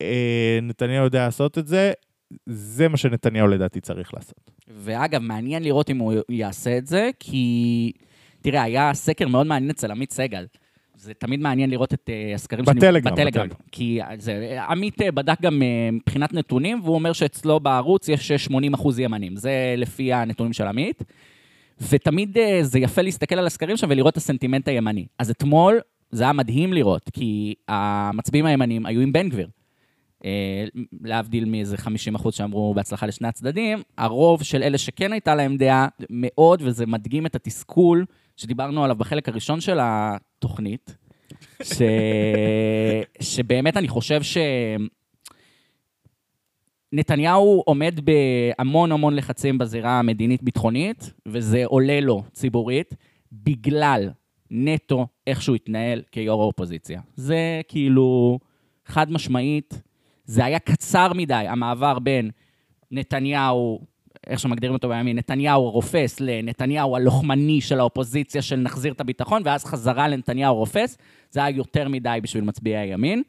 C: אה, נתניהו יודע לעשות את זה, זה מה שנתניהו לדעתי צריך לעשות.
B: ואגב, מעניין לראות אם הוא יעשה את זה, כי... תראה, היה סקר מאוד מעניין אצל עמית סגל. זה תמיד מעניין לראות את uh, הסקרים
C: בטלגרם,
B: שאני... בטלגרם. כי זה, עמית בדק גם מבחינת נתונים, והוא אומר שאצלו בערוץ יש 80 אחוז ימנים. זה לפי הנתונים של עמית. ותמיד אה, זה יפה להסתכל על הסקרים שם ולראות את הסנטימנט הימני. אז אתמול זה היה מדהים לראות, כי המצביעים הימנים היו עם בן גביר. אה, להבדיל מאיזה 50 אחוז שאמרו בהצלחה לשני הצדדים, הרוב של אלה שכן הייתה להם דעה מאוד, וזה מדגים את התסכול שדיברנו עליו בחלק הראשון של התוכנית, ש... שבאמת אני חושב ש... נתניהו עומד בהמון המון לחצים בזירה המדינית-ביטחונית, וזה עולה לו ציבורית, בגלל נטו איך שהוא התנהל כיו"ר האופוזיציה. זה כאילו חד משמעית, זה היה קצר מדי, המעבר בין נתניהו, איך שמגדירים אותו בימין, נתניהו הרופס לנתניהו הלוחמני של האופוזיציה של נחזיר את הביטחון, ואז חזרה לנתניהו הרופס, זה היה יותר מדי בשביל מצביעי הימין.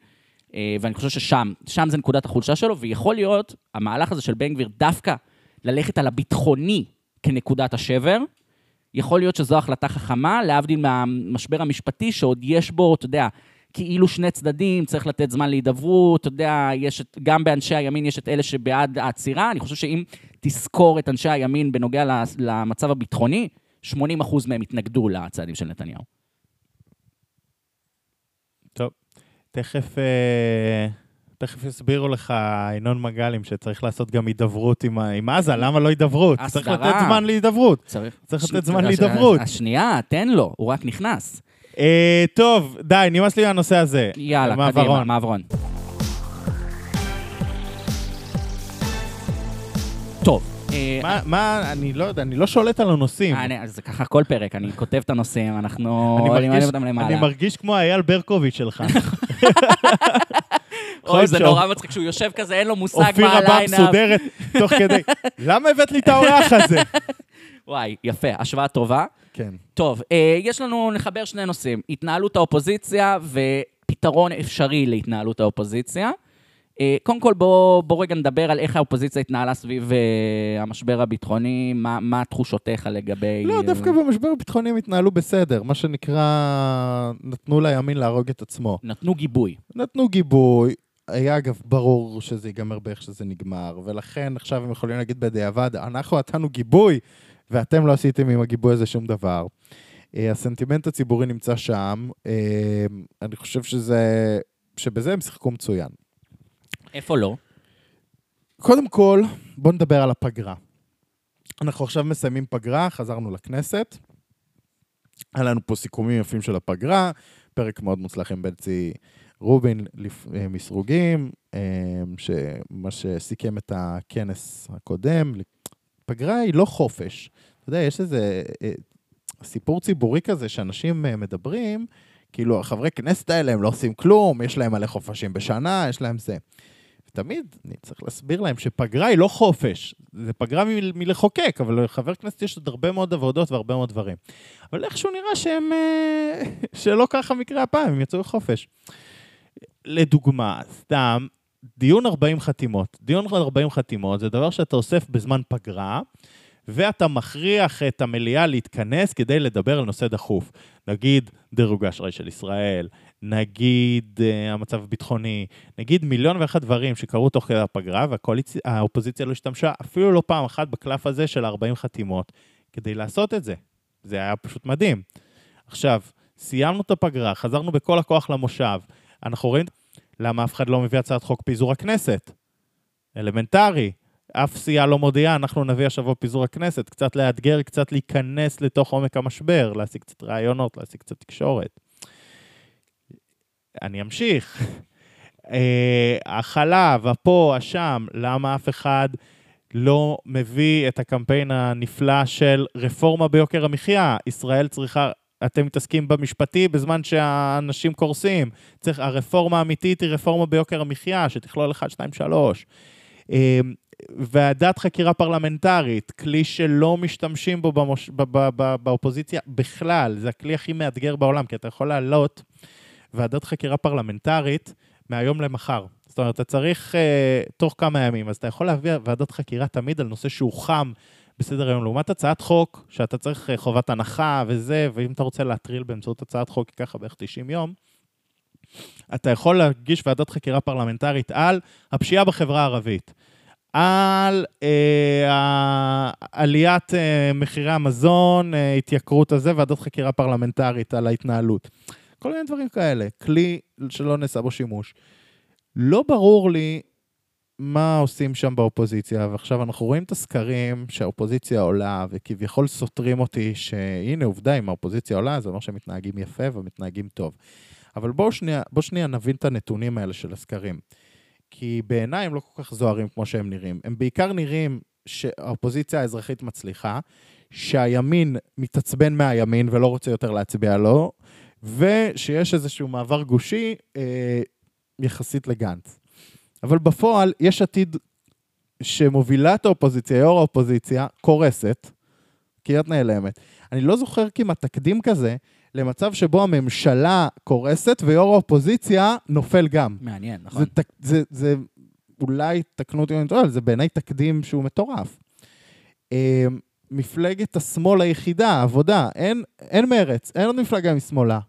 B: אה, ואני חושב ששם, שם זה נקודת החולשה שלו, ויכול להיות, המהלך הזה של בן גביר דווקא ללכת על הביטחוני כנקודת השבר, יכול להיות שזו החלטה חכמה, להבדיל מהמשבר המשפטי, שעוד יש בו, אתה יודע, כאילו שני צדדים, צריך לתת זמן להידברות, אתה יודע, יש את, גם באנשי הימין יש את אלה שבעד העצירה, אני חושב שאם תזכור את אנשי הימין בנוגע למצב הביטחוני, 80% מהם התנגדו לצעדים של נתניהו.
C: תכף, אה, תכף יסבירו לך ינון מגלים שצריך לעשות גם הידברות עם, עם עזה, למה לא הידברות? צריך לתת זמן להידברות. צריך, צריך לתת זמן להידברות.
B: השנייה, תן לו, הוא רק נכנס.
C: אה, טוב, די, נמאס לי מהנושא הזה.
B: יאללה, קדימה, מעברון. טוב.
C: אה, מה, אני לא יודע, אני לא שולט על הנושאים.
B: זה ככה כל פרק, אני כותב את הנושאים, אנחנו עולים אותם למעלה.
C: אני מרגיש כמו אייל ברקוביץ' שלך.
B: אוי, זה נורא מצחיק, שהוא יושב כזה, אין לו מושג מה
C: ה line-up. אופיר הבא מסודרת, תוך כדי, למה הבאת לי את האורח הזה?
B: וואי, יפה, השוואה טובה.
C: כן.
B: טוב, אה, יש לנו, נחבר שני נושאים, התנהלות האופוזיציה ופתרון אפשרי להתנהלות האופוזיציה. אה, קודם כל, בוא, בוא רגע נדבר על איך האופוזיציה התנהלה סביב אה, המשבר הביטחוני, מה, מה תחושותיך לגבי...
C: לא,
B: אה,
C: דווקא במשבר הביטחוני הם התנהלו בסדר. מה שנקרא, נתנו לימין להרוג את עצמו.
B: נתנו גיבוי.
C: נתנו גיבוי. היה אגב ברור שזה ייגמר באיך שזה נגמר, ולכן עכשיו הם יכולים להגיד בדיעבד, אנחנו נתנו גיבוי, ואתם לא עשיתם עם הגיבוי הזה שום דבר. אה, הסנטימנט הציבורי נמצא שם, אה, אני חושב שזה, שבזה הם שיחקו מצוין.
B: איפה לא?
C: קודם כל, בואו נדבר על הפגרה. אנחנו עכשיו מסיימים פגרה, חזרנו לכנסת. היה לנו פה סיכומים יפים של הפגרה, פרק מאוד מוצלח עם בלצי רובין אה, מסרוגים, אה, שמה שסיכם את הכנס הקודם. פגרה היא לא חופש. אתה יודע, יש איזה אה, סיפור ציבורי כזה שאנשים מדברים, כאילו החברי כנסת האלה הם לא עושים כלום, יש להם מלא חופשים בשנה, יש להם זה. ותמיד אני צריך להסביר להם שפגרה היא לא חופש, זה פגרה מ- מלחוקק, אבל לחבר כנסת יש עוד הרבה מאוד עבודות והרבה מאוד דברים. אבל איכשהו נראה שהם, אה, שלא ככה מקרה הפעם, הם יצאו לחופש. לדוגמה, סתם, דיון 40 חתימות. דיון 40 חתימות זה דבר שאתה אוסף בזמן פגרה, ואתה מכריח את המליאה להתכנס כדי לדבר על נושא דחוף. נגיד דירוג האשראי של ישראל, נגיד uh, המצב הביטחוני, נגיד מיליון ואחת דברים שקרו תוך כדי הפגרה, והאופוזיציה לא השתמשה אפילו לא פעם אחת בקלף הזה של 40 חתימות כדי לעשות את זה. זה היה פשוט מדהים. עכשיו, סיימנו את הפגרה, חזרנו בכל הכוח למושב. אנחנו רואים למה אף אחד לא מביא הצעת חוק פיזור הכנסת. אלמנטרי. אף סיעה לא מודיעה, אנחנו נביא השבוע פיזור הכנסת, קצת לאתגר, קצת להיכנס לתוך עומק המשבר, להשיג קצת רעיונות, להשיג קצת תקשורת. אני אמשיך. אה, החלב, הפה, השם, למה אף אחד לא מביא את הקמפיין הנפלא של רפורמה ביוקר המחיה? ישראל צריכה... אתם מתעסקים במשפטי בזמן שהאנשים קורסים. צריך, הרפורמה האמיתית היא רפורמה ביוקר המחיה, שתכלול 1, 2, 3. ועדת חקירה פרלמנטרית, כלי שלא משתמשים בו במוש... ב- ב- ב- באופוזיציה בכלל, זה הכלי הכי מאתגר בעולם, כי אתה יכול להעלות ועדת חקירה פרלמנטרית מהיום למחר. זאת אומרת, אתה צריך uh, תוך כמה ימים, אז אתה יכול להביא ועדת חקירה תמיד על נושא שהוא חם בסדר היום, לעומת הצעת חוק, שאתה צריך uh, חובת הנחה וזה, ואם אתה רוצה להטריל באמצעות הצעת חוק, ייקח בערך 90 יום, אתה יכול להגיש ועדת חקירה פרלמנטרית על הפשיעה בחברה הערבית. על אה, עליית אה, מחירי המזון, אה, התייקרות הזה, ועדת חקירה פרלמנטרית על ההתנהלות. כל מיני דברים כאלה, כלי שלא נעשה בו שימוש. לא ברור לי מה עושים שם באופוזיציה, ועכשיו אנחנו רואים את הסקרים שהאופוזיציה עולה, וכביכול סותרים אותי שהנה עובדה, אם האופוזיציה עולה, זה אומר שהם מתנהגים יפה ומתנהגים טוב. אבל בואו שנייה, בוא שנייה נבין את הנתונים האלה של הסקרים. כי בעיניי הם לא כל כך זוהרים כמו שהם נראים. הם בעיקר נראים שהאופוזיציה האזרחית מצליחה, שהימין מתעצבן מהימין ולא רוצה יותר להצביע לו, ושיש איזשהו מעבר גושי אה, יחסית לגנץ. אבל בפועל, יש עתיד שמובילה את האופוזיציה, יו"ר האופוזיציה, קורסת, כי את נעלמת. אני לא זוכר כמעט תקדים כזה למצב שבו הממשלה קורסת ויו"ר האופוזיציה נופל גם.
B: מעניין, נכון.
C: זה, תק- זה, זה אולי, תקנו אותי אם אני טועה, זה בעיניי תקדים שהוא מטורף. אה, מפלגת השמאל היחידה, העבודה, אין, אין מרץ, אין עוד מפלגה משמאלה.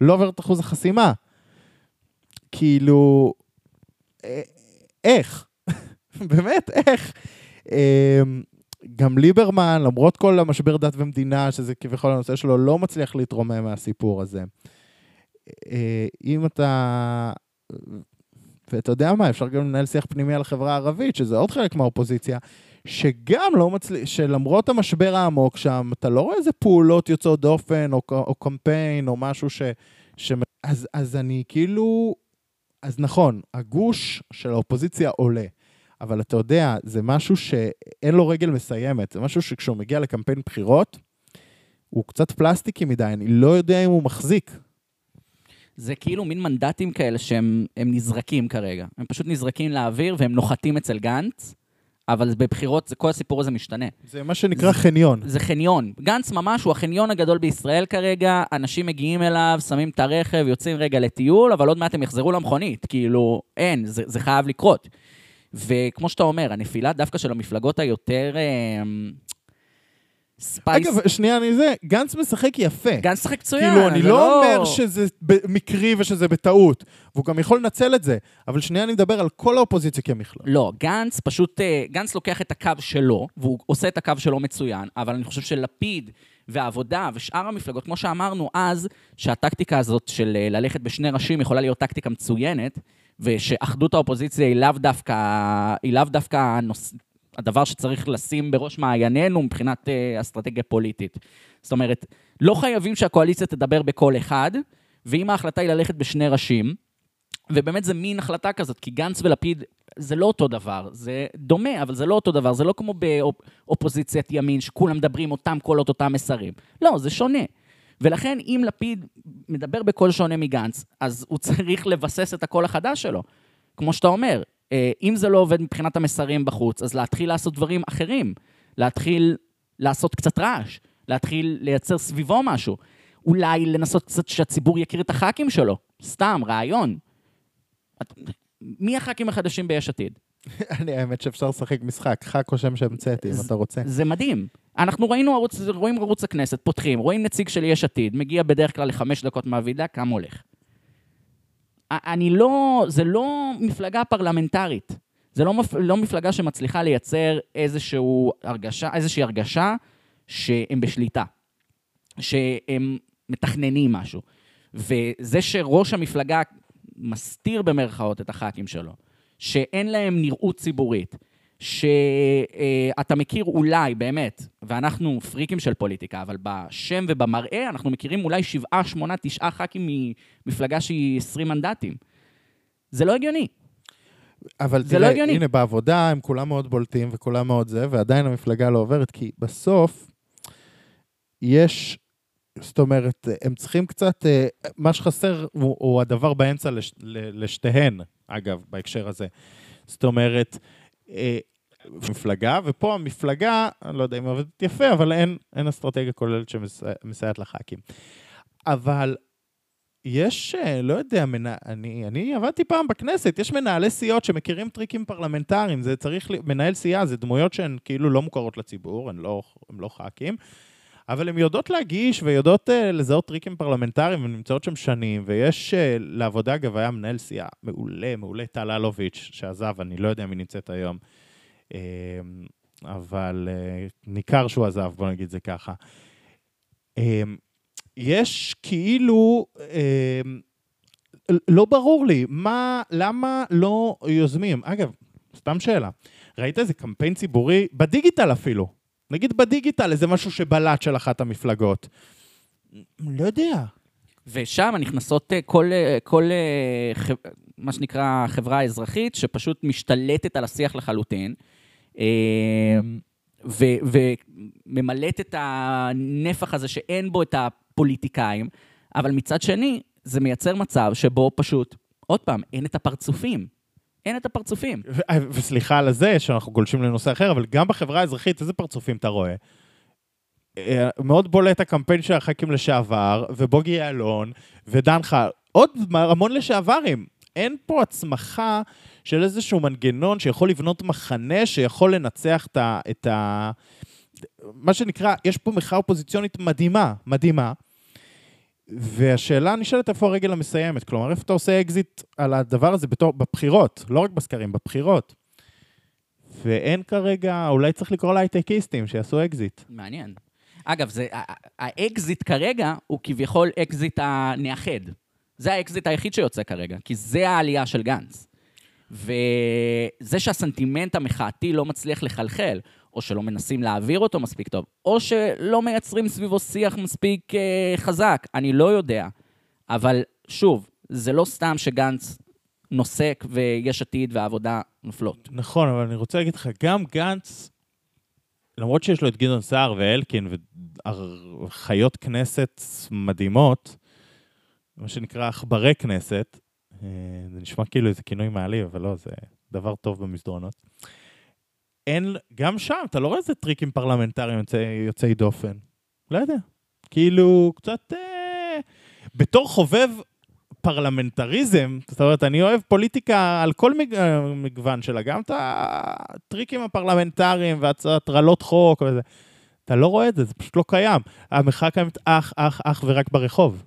C: לא עובר את אחוז החסימה. כאילו, אה, איך? באמת, איך? אה, גם ליברמן, למרות כל המשבר דת ומדינה, שזה כביכול הנושא שלו, לא מצליח להתרומם מהסיפור הזה. אה, אם אתה... ואתה יודע מה, אפשר גם לנהל שיח פנימי על החברה הערבית, שזה עוד חלק מהאופוזיציה, שגם לא מצליח, שלמרות המשבר העמוק שם, אתה לא רואה איזה פעולות יוצאות דופן, או, או קמפיין, או משהו ש... ש... אז, אז אני כאילו... אז נכון, הגוש של האופוזיציה עולה, אבל אתה יודע, זה משהו שאין לו רגל מסיימת, זה משהו שכשהוא מגיע לקמפיין בחירות, הוא קצת פלסטיקי מדי, אני לא יודע אם הוא מחזיק.
B: זה כאילו מין מנדטים כאלה שהם הם נזרקים כרגע. הם פשוט נזרקים לאוויר והם נוחתים אצל גנץ, אבל בבחירות זה- כל הסיפור הזה משתנה.
C: זה מה שנקרא חניון.
B: זה חניון. גנץ ממש הוא החניון הגדול בישראל כרגע, אנשים מגיעים אליו, שמים את הרכב, יוצאים רגע לטיול, אבל עוד מעט הם יחזרו למכונית. כאילו, אין, זה, זה חייב לקרות. וכמו שאתה אומר, הנפילה דווקא של המפלגות היותר... space...
C: אגב, שנייה, אני זה, גנץ משחק יפה.
B: גנץ שחק מצוין.
C: כאילו, אני
B: זה
C: לא אומר שזה מקרי ושזה בטעות, והוא גם יכול לנצל את זה, אבל שנייה אני מדבר על כל האופוזיציה כמכלול.
B: לא, גנץ פשוט, אה, גנץ לוקח את הקו שלו, והוא עושה את הקו שלו מצוין, אבל אני חושב שלפיד והעבודה ושאר המפלגות, כמו שאמרנו אז, שהטקטיקה הזאת של אה, ללכת בשני ראשים יכולה להיות טקטיקה מצוינת, ושאחדות האופוזיציה היא לאו דווקא, היא לאו דווקא הנוס... הדבר שצריך לשים בראש מעיינינו מבחינת אה, אסטרטגיה פוליטית. זאת אומרת, לא חייבים שהקואליציה תדבר בקול אחד, ואם ההחלטה היא ללכת בשני ראשים, ובאמת זה מין החלטה כזאת, כי גנץ ולפיד זה לא אותו דבר, זה דומה, אבל זה לא אותו דבר, זה לא כמו באופוזיציית ימין, שכולם מדברים אותם קולות, אותם מסרים. לא, זה שונה. ולכן, אם לפיד מדבר בקול שונה מגנץ, אז הוא צריך לבסס את הקול החדש שלו. כמו שאתה אומר, אם זה לא עובד מבחינת המסרים בחוץ, אז להתחיל לעשות דברים אחרים. להתחיל לעשות קצת רעש, להתחיל לייצר סביבו משהו. אולי לנסות קצת שהציבור יכיר את הח"כים שלו. סתם, רעיון. את- מי הח"כים החדשים ביש עתיד?
C: אני, האמת שאפשר לשחק משחק, ח"כ או שם שהמצאתי, אם אתה רוצה.
B: זה מדהים. אנחנו ראינו ערוץ, רואים ערוץ הכנסת, פותחים, רואים נציג של יש עתיד, מגיע בדרך כלל לחמש דקות מהוועידה, כמה הולך. אני לא, זה לא מפלגה פרלמנטרית. זה לא, מפ, לא מפלגה שמצליחה לייצר הרגשה, איזושהי הרגשה שהם בשליטה. שהם מתכננים משהו. וזה שראש המפלגה מסתיר במרכאות את הח"כים שלו, שאין להם נראות ציבורית, שאתה מכיר אולי, באמת, ואנחנו פריקים של פוליטיקה, אבל בשם ובמראה אנחנו מכירים אולי שבעה, שמונה, תשעה ח"כים ממפלגה שהיא 20 מנדטים. זה לא הגיוני.
C: אבל
B: זה
C: תראה,
B: לא הגיוני.
C: הנה, בעבודה הם כולם מאוד בולטים וכולם מאוד זה, ועדיין המפלגה לא עוברת, כי בסוף יש, זאת אומרת, הם צריכים קצת, אה, מה שחסר הוא, הוא הדבר באמצע לש, לשתיהן, אגב, בהקשר הזה. זאת אומרת, אה, מפלגה, ופה המפלגה, אני לא יודע אם עובדת יפה, אבל אין, אין אסטרטגיה כוללת שמסייעת לח"כים. אבל יש, אה, לא יודע, מנה, אני, אני עבדתי פעם בכנסת, יש מנהלי סיעות שמכירים טריקים פרלמנטריים, זה צריך, מנהל סיעה זה דמויות שהן כאילו לא מוכרות לציבור, הן לא, הן לא ח"כים, אבל הן יודעות להגיש ויודעות uh, לזהות טריקים פרלמנטריים, הן נמצאות שם שנים, ויש, uh, לעבודה, אגב, היה מנהל סיעה מעולה, מעולה, טל אלוביץ', שעזב, אני לא יודע מי נמצאת היום, אבל uh, ניכר שהוא עזב, בוא נגיד זה ככה. Uh, יש כאילו, אה, לא ברור לי, מה, למה לא יוזמים? אגב, סתם שאלה, ראית איזה קמפיין ציבורי, בדיגיטל אפילו, נגיד בדיגיטל, איזה משהו שבלט של אחת המפלגות. לא יודע.
B: ושם נכנסות אה, כל, אה, כל אה, מה שנקרא חברה אזרחית, שפשוט משתלטת על השיח לחלוטין, אה, ו- וממלאת את הנפח הזה שאין בו את הפוליטיקאים, אבל מצד שני, זה מייצר מצב שבו פשוט, עוד פעם, אין את הפרצופים. אין את הפרצופים.
C: ו- וסליחה על זה שאנחנו גולשים לנושא אחר, אבל גם בחברה האזרחית, איזה פרצופים אתה רואה? אה, מאוד בולט הקמפיין של הח"כים לשעבר, ובוגי יעלון, ודן חל, עוד המון לשעברים. אין פה הצמחה של איזשהו מנגנון שיכול לבנות מחנה, שיכול לנצח את ה... את ה... מה שנקרא, יש פה מחאה אופוזיציונית מדהימה, מדהימה. והשאלה נשאלת איפה הרגל המסיימת. כלומר, איפה אתה עושה אקזיט על הדבר הזה בתור, בבחירות, לא רק בסקרים, בבחירות. ואין כרגע, אולי צריך לקרוא להייטקיסטים שיעשו אקזיט.
B: מעניין. אגב, זה, האקזיט כרגע הוא כביכול אקזיט הנאחד. זה האקזיט היחיד שיוצא כרגע, כי זה העלייה של גנץ. וזה שהסנטימנט המחאתי לא מצליח לחלחל, או שלא מנסים להעביר אותו מספיק טוב, או שלא מייצרים סביבו שיח מספיק אה, חזק, אני לא יודע. אבל שוב, זה לא סתם שגנץ נוסק ויש עתיד והעבודה נופלות.
C: נכון, אבל אני רוצה להגיד לך, גם גנץ, למרות שיש לו את גדעון סער ואלקין וחיות כנסת מדהימות, מה שנקרא עכברי כנסת, זה נשמע כאילו איזה כינוי מעליב, אבל לא, זה דבר טוב במסדרונות. אין, גם שם, אתה לא רואה איזה טריקים פרלמנטריים יוצאי, יוצאי דופן. לא יודע. כאילו, קצת... אה, בתור חובב פרלמנטריזם, זאת אומרת, אני אוהב פוליטיקה על כל מג... מגוון שלה, גם את הטריקים הפרלמנטריים והטרלות חוק וזה. אתה לא רואה את זה, זה פשוט לא קיים. המחאה קיימת אך, אך, אך ורק ברחוב.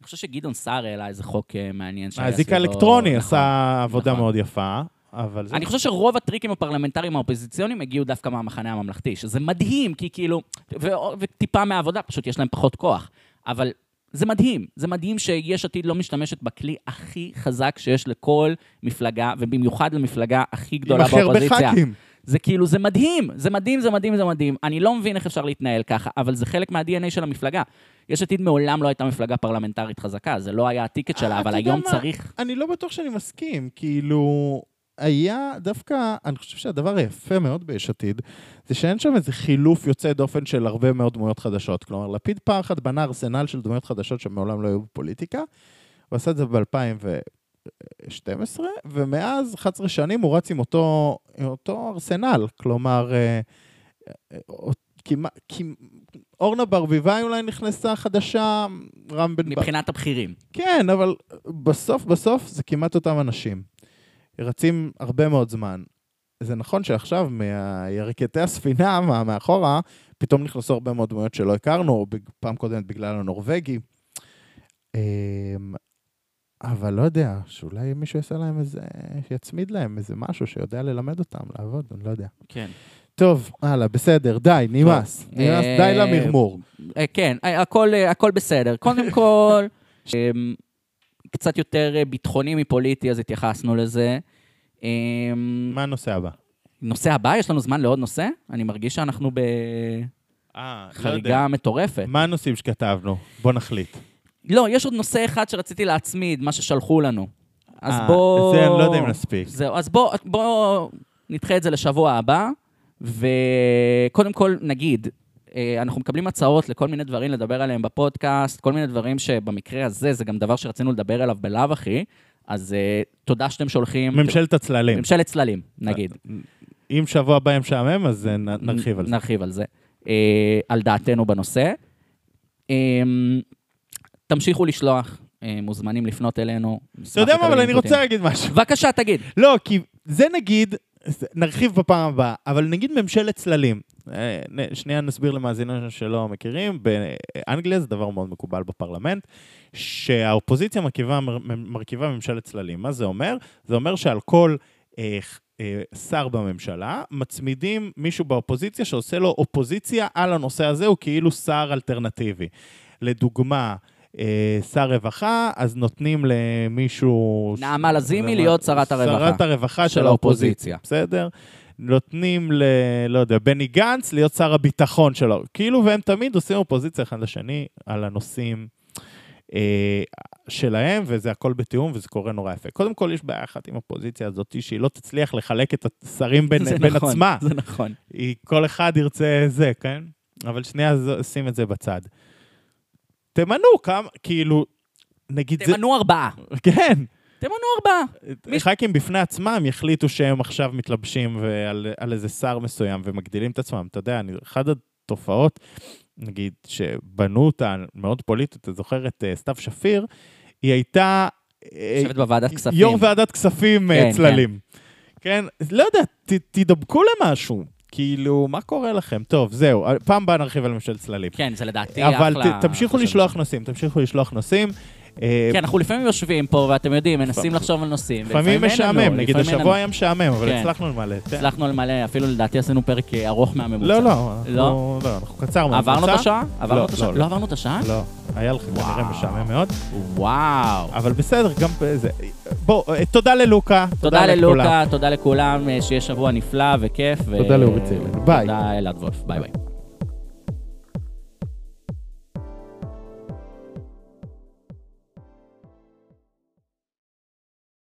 B: אני חושב שגדעון סער העלה איזה חוק אה, מעניין שהיה
C: האזיק האלקטרוני
B: נכון.
C: עשה עבודה
B: נכון.
C: מאוד יפה, אבל זה...
B: אני חושב שרוב הטריקים הפרלמנטריים האופוזיציוניים הגיעו דווקא מהמחנה הממלכתי, שזה מדהים, כי כאילו, ו- וטיפה מהעבודה, פשוט יש להם פחות כוח. אבל זה מדהים, זה מדהים שיש עתיד לא משתמשת בכלי הכי חזק שיש לכל מפלגה, ובמיוחד למפלגה הכי
C: עם
B: גדולה
C: הכי הרבה
B: באופוזיציה.
C: ח"כים.
B: זה כאילו, זה מדהים, זה מדהים, זה מדהים, זה מדהים. אני לא מבין איך אפשר להתנהל ככה, אבל זה חלק מה-DNA של המפלגה. יש עתיד מעולם לא הייתה מפלגה פרלמנטרית חזקה, זה לא היה הטיקט שלה, אבל היום
C: מה?
B: צריך...
C: אני לא בטוח שאני מסכים, כאילו... היה דווקא, אני חושב שהדבר היפה מאוד ביש עתיד, זה שאין שם איזה חילוף יוצא דופן של הרבה מאוד דמויות חדשות. כלומר, לפיד פעם אחת בנה ארסנל של דמויות חדשות שמעולם לא היו בפוליטיקה, הוא עשה את זה ב-2012, ומאז 11 שנים הוא רץ עם אותו, עם אותו ארסנל. כלומר, אה, אה, אה, כמעט, כמעט, אורנה ברביבאי אולי נכנסה חדשה, רם בן.
B: מבחינת הבכירים.
C: כן, אבל בסוף בסוף זה כמעט אותם אנשים. רצים הרבה מאוד זמן. זה נכון שעכשיו, מירכתי הספינה, מה- מאחורה, פתאום נכנסו הרבה מאוד דמויות שלא הכרנו, פעם קודמת בגלל הנורבגי. אבל לא יודע, שאולי מישהו יעשה להם איזה, יצמיד להם איזה משהו שיודע ללמד אותם לעבוד, אני לא יודע.
B: כן.
C: טוב, הלאה, בסדר, די, נמאס. נמאס,
B: אה,
C: די למרמור.
B: אה, כן, אה, הכל, הכל בסדר. קודם כל, אמ, קצת יותר ביטחוני מפוליטי, אז התייחסנו לזה. אמ,
C: מה הנושא הבא?
B: נושא הבא, יש לנו זמן לעוד נושא? אני מרגיש שאנחנו בחריגה מטורפת.
C: מה הנושאים שכתבנו? בוא נחליט.
B: לא, יש עוד נושא אחד שרציתי להצמיד, מה ששלחו לנו. אז
C: אה,
B: בוא...
C: זה אני לא יודע אם נספיק.
B: זהו, אז בוא, בוא נדחה את זה לשבוע הבא, וקודם כל נגיד, אה, אנחנו מקבלים הצעות לכל מיני דברים לדבר עליהם בפודקאסט, כל מיני דברים שבמקרה הזה, זה גם דבר שרצינו לדבר עליו בלאו הכי, אז אה, תודה שאתם שולחים...
C: ממשלת הצללים.
B: ממשלת צללים, נגיד.
C: אם שבוע הבא יהיה משעמם, אז נ- נרחיב על זה.
B: נרחיב על זה. על דעתנו בנושא. אה, תמשיכו לשלוח, אה, מוזמנים לפנות אלינו.
C: אתה יודע מה, אבל אני רוצה להגיד משהו.
B: בבקשה, תגיד.
C: לא, כי זה נגיד, נרחיב בפעם הבאה, אבל נגיד ממשלת צללים. אה, שנייה נסביר למאזינים שלא מכירים, באנגליה זה דבר מאוד מקובל בפרלמנט, שהאופוזיציה מרכיבה, מר- מרכיבה ממשלת צללים. מה זה אומר? זה אומר שעל כל אה, אה, שר בממשלה, מצמידים מישהו באופוזיציה שעושה לו אופוזיציה על הנושא הזה, הוא כאילו שר אלטרנטיבי. לדוגמה, שר רווחה, אז נותנים למישהו...
B: נעמה לזימי להיות שרת הרווחה.
C: שרת הרווחה
B: של
C: של האופוזיציה, בסדר? נותנים ל... לא יודע, בני גנץ להיות שר הביטחון שלו. כאילו, והם תמיד עושים אופוזיציה אחד לשני על הנושאים אה, שלהם, וזה הכל בתיאום, וזה קורה נורא יפה. קודם כל, יש בעיה אחת עם האופוזיציה הזאת, שהיא לא תצליח לחלק את השרים בין,
B: זה
C: בין
B: נכון,
C: עצמה.
B: זה נכון.
C: היא, כל אחד ירצה זה, כן? אבל שנייה, שים את זה בצד. תמנו כמה, כאילו, נגיד זה...
B: תמנו ארבעה.
C: כן.
B: תמנו ארבעה.
C: ח"כים בפני עצמם יחליטו שהם עכשיו מתלבשים ועל, על איזה שר מסוים ומגדילים את עצמם. אתה יודע, אני, אחת התופעות, נגיד, שבנו אותה מאוד פוליטית, אתה זוכר את uh, סתיו שפיר, היא הייתה... אה,
B: יושבת בוועדת כספים.
C: יו"ר ועדת כספים אה,
B: כן,
C: צללים. כן, אז לא יודע, ת, תדבקו למשהו. כאילו, מה קורה לכם? טוב, זהו, פעם הבאה נרחיב על ממשלת צללים.
B: כן, זה לדעתי אחלה.
C: אבל ת, תמשיכו לשלוח נושאים, תמשיכו לשלוח נושאים. אה,
B: כן, אנחנו לפעמים יושבים פה, ואתם יודעים, מנסים לחשוב על נושאים.
C: לפעמים משעמם, נגיד השבוע. היה משעמם, אבל
B: כן.
C: הצלחנו למלא. תן.
B: הצלחנו למלא, אפילו לדעתי עשינו פרק אה, ארוך מהממוצע.
C: לא, לא, אנחנו-
B: לא?
C: לא, אנחנו קצר מהממוצע.
B: עברנו את השעה? עברנו
C: לא,
B: את השעה?
C: לא,
B: לא
C: לא.
B: עברנו את השעה?
C: לא, היה לך כנראה. משעמם מאוד,
B: וואו.
C: אבל בסדר, גם זה. בוא, אה, תודה ללוקה.
B: תודה. ללוקה, תודה לכולם, שיהיה שבוע נפלא וכיף.
C: תודה לאורי צילן. ביי.
B: תודה אלעד וולף, ביי ביי.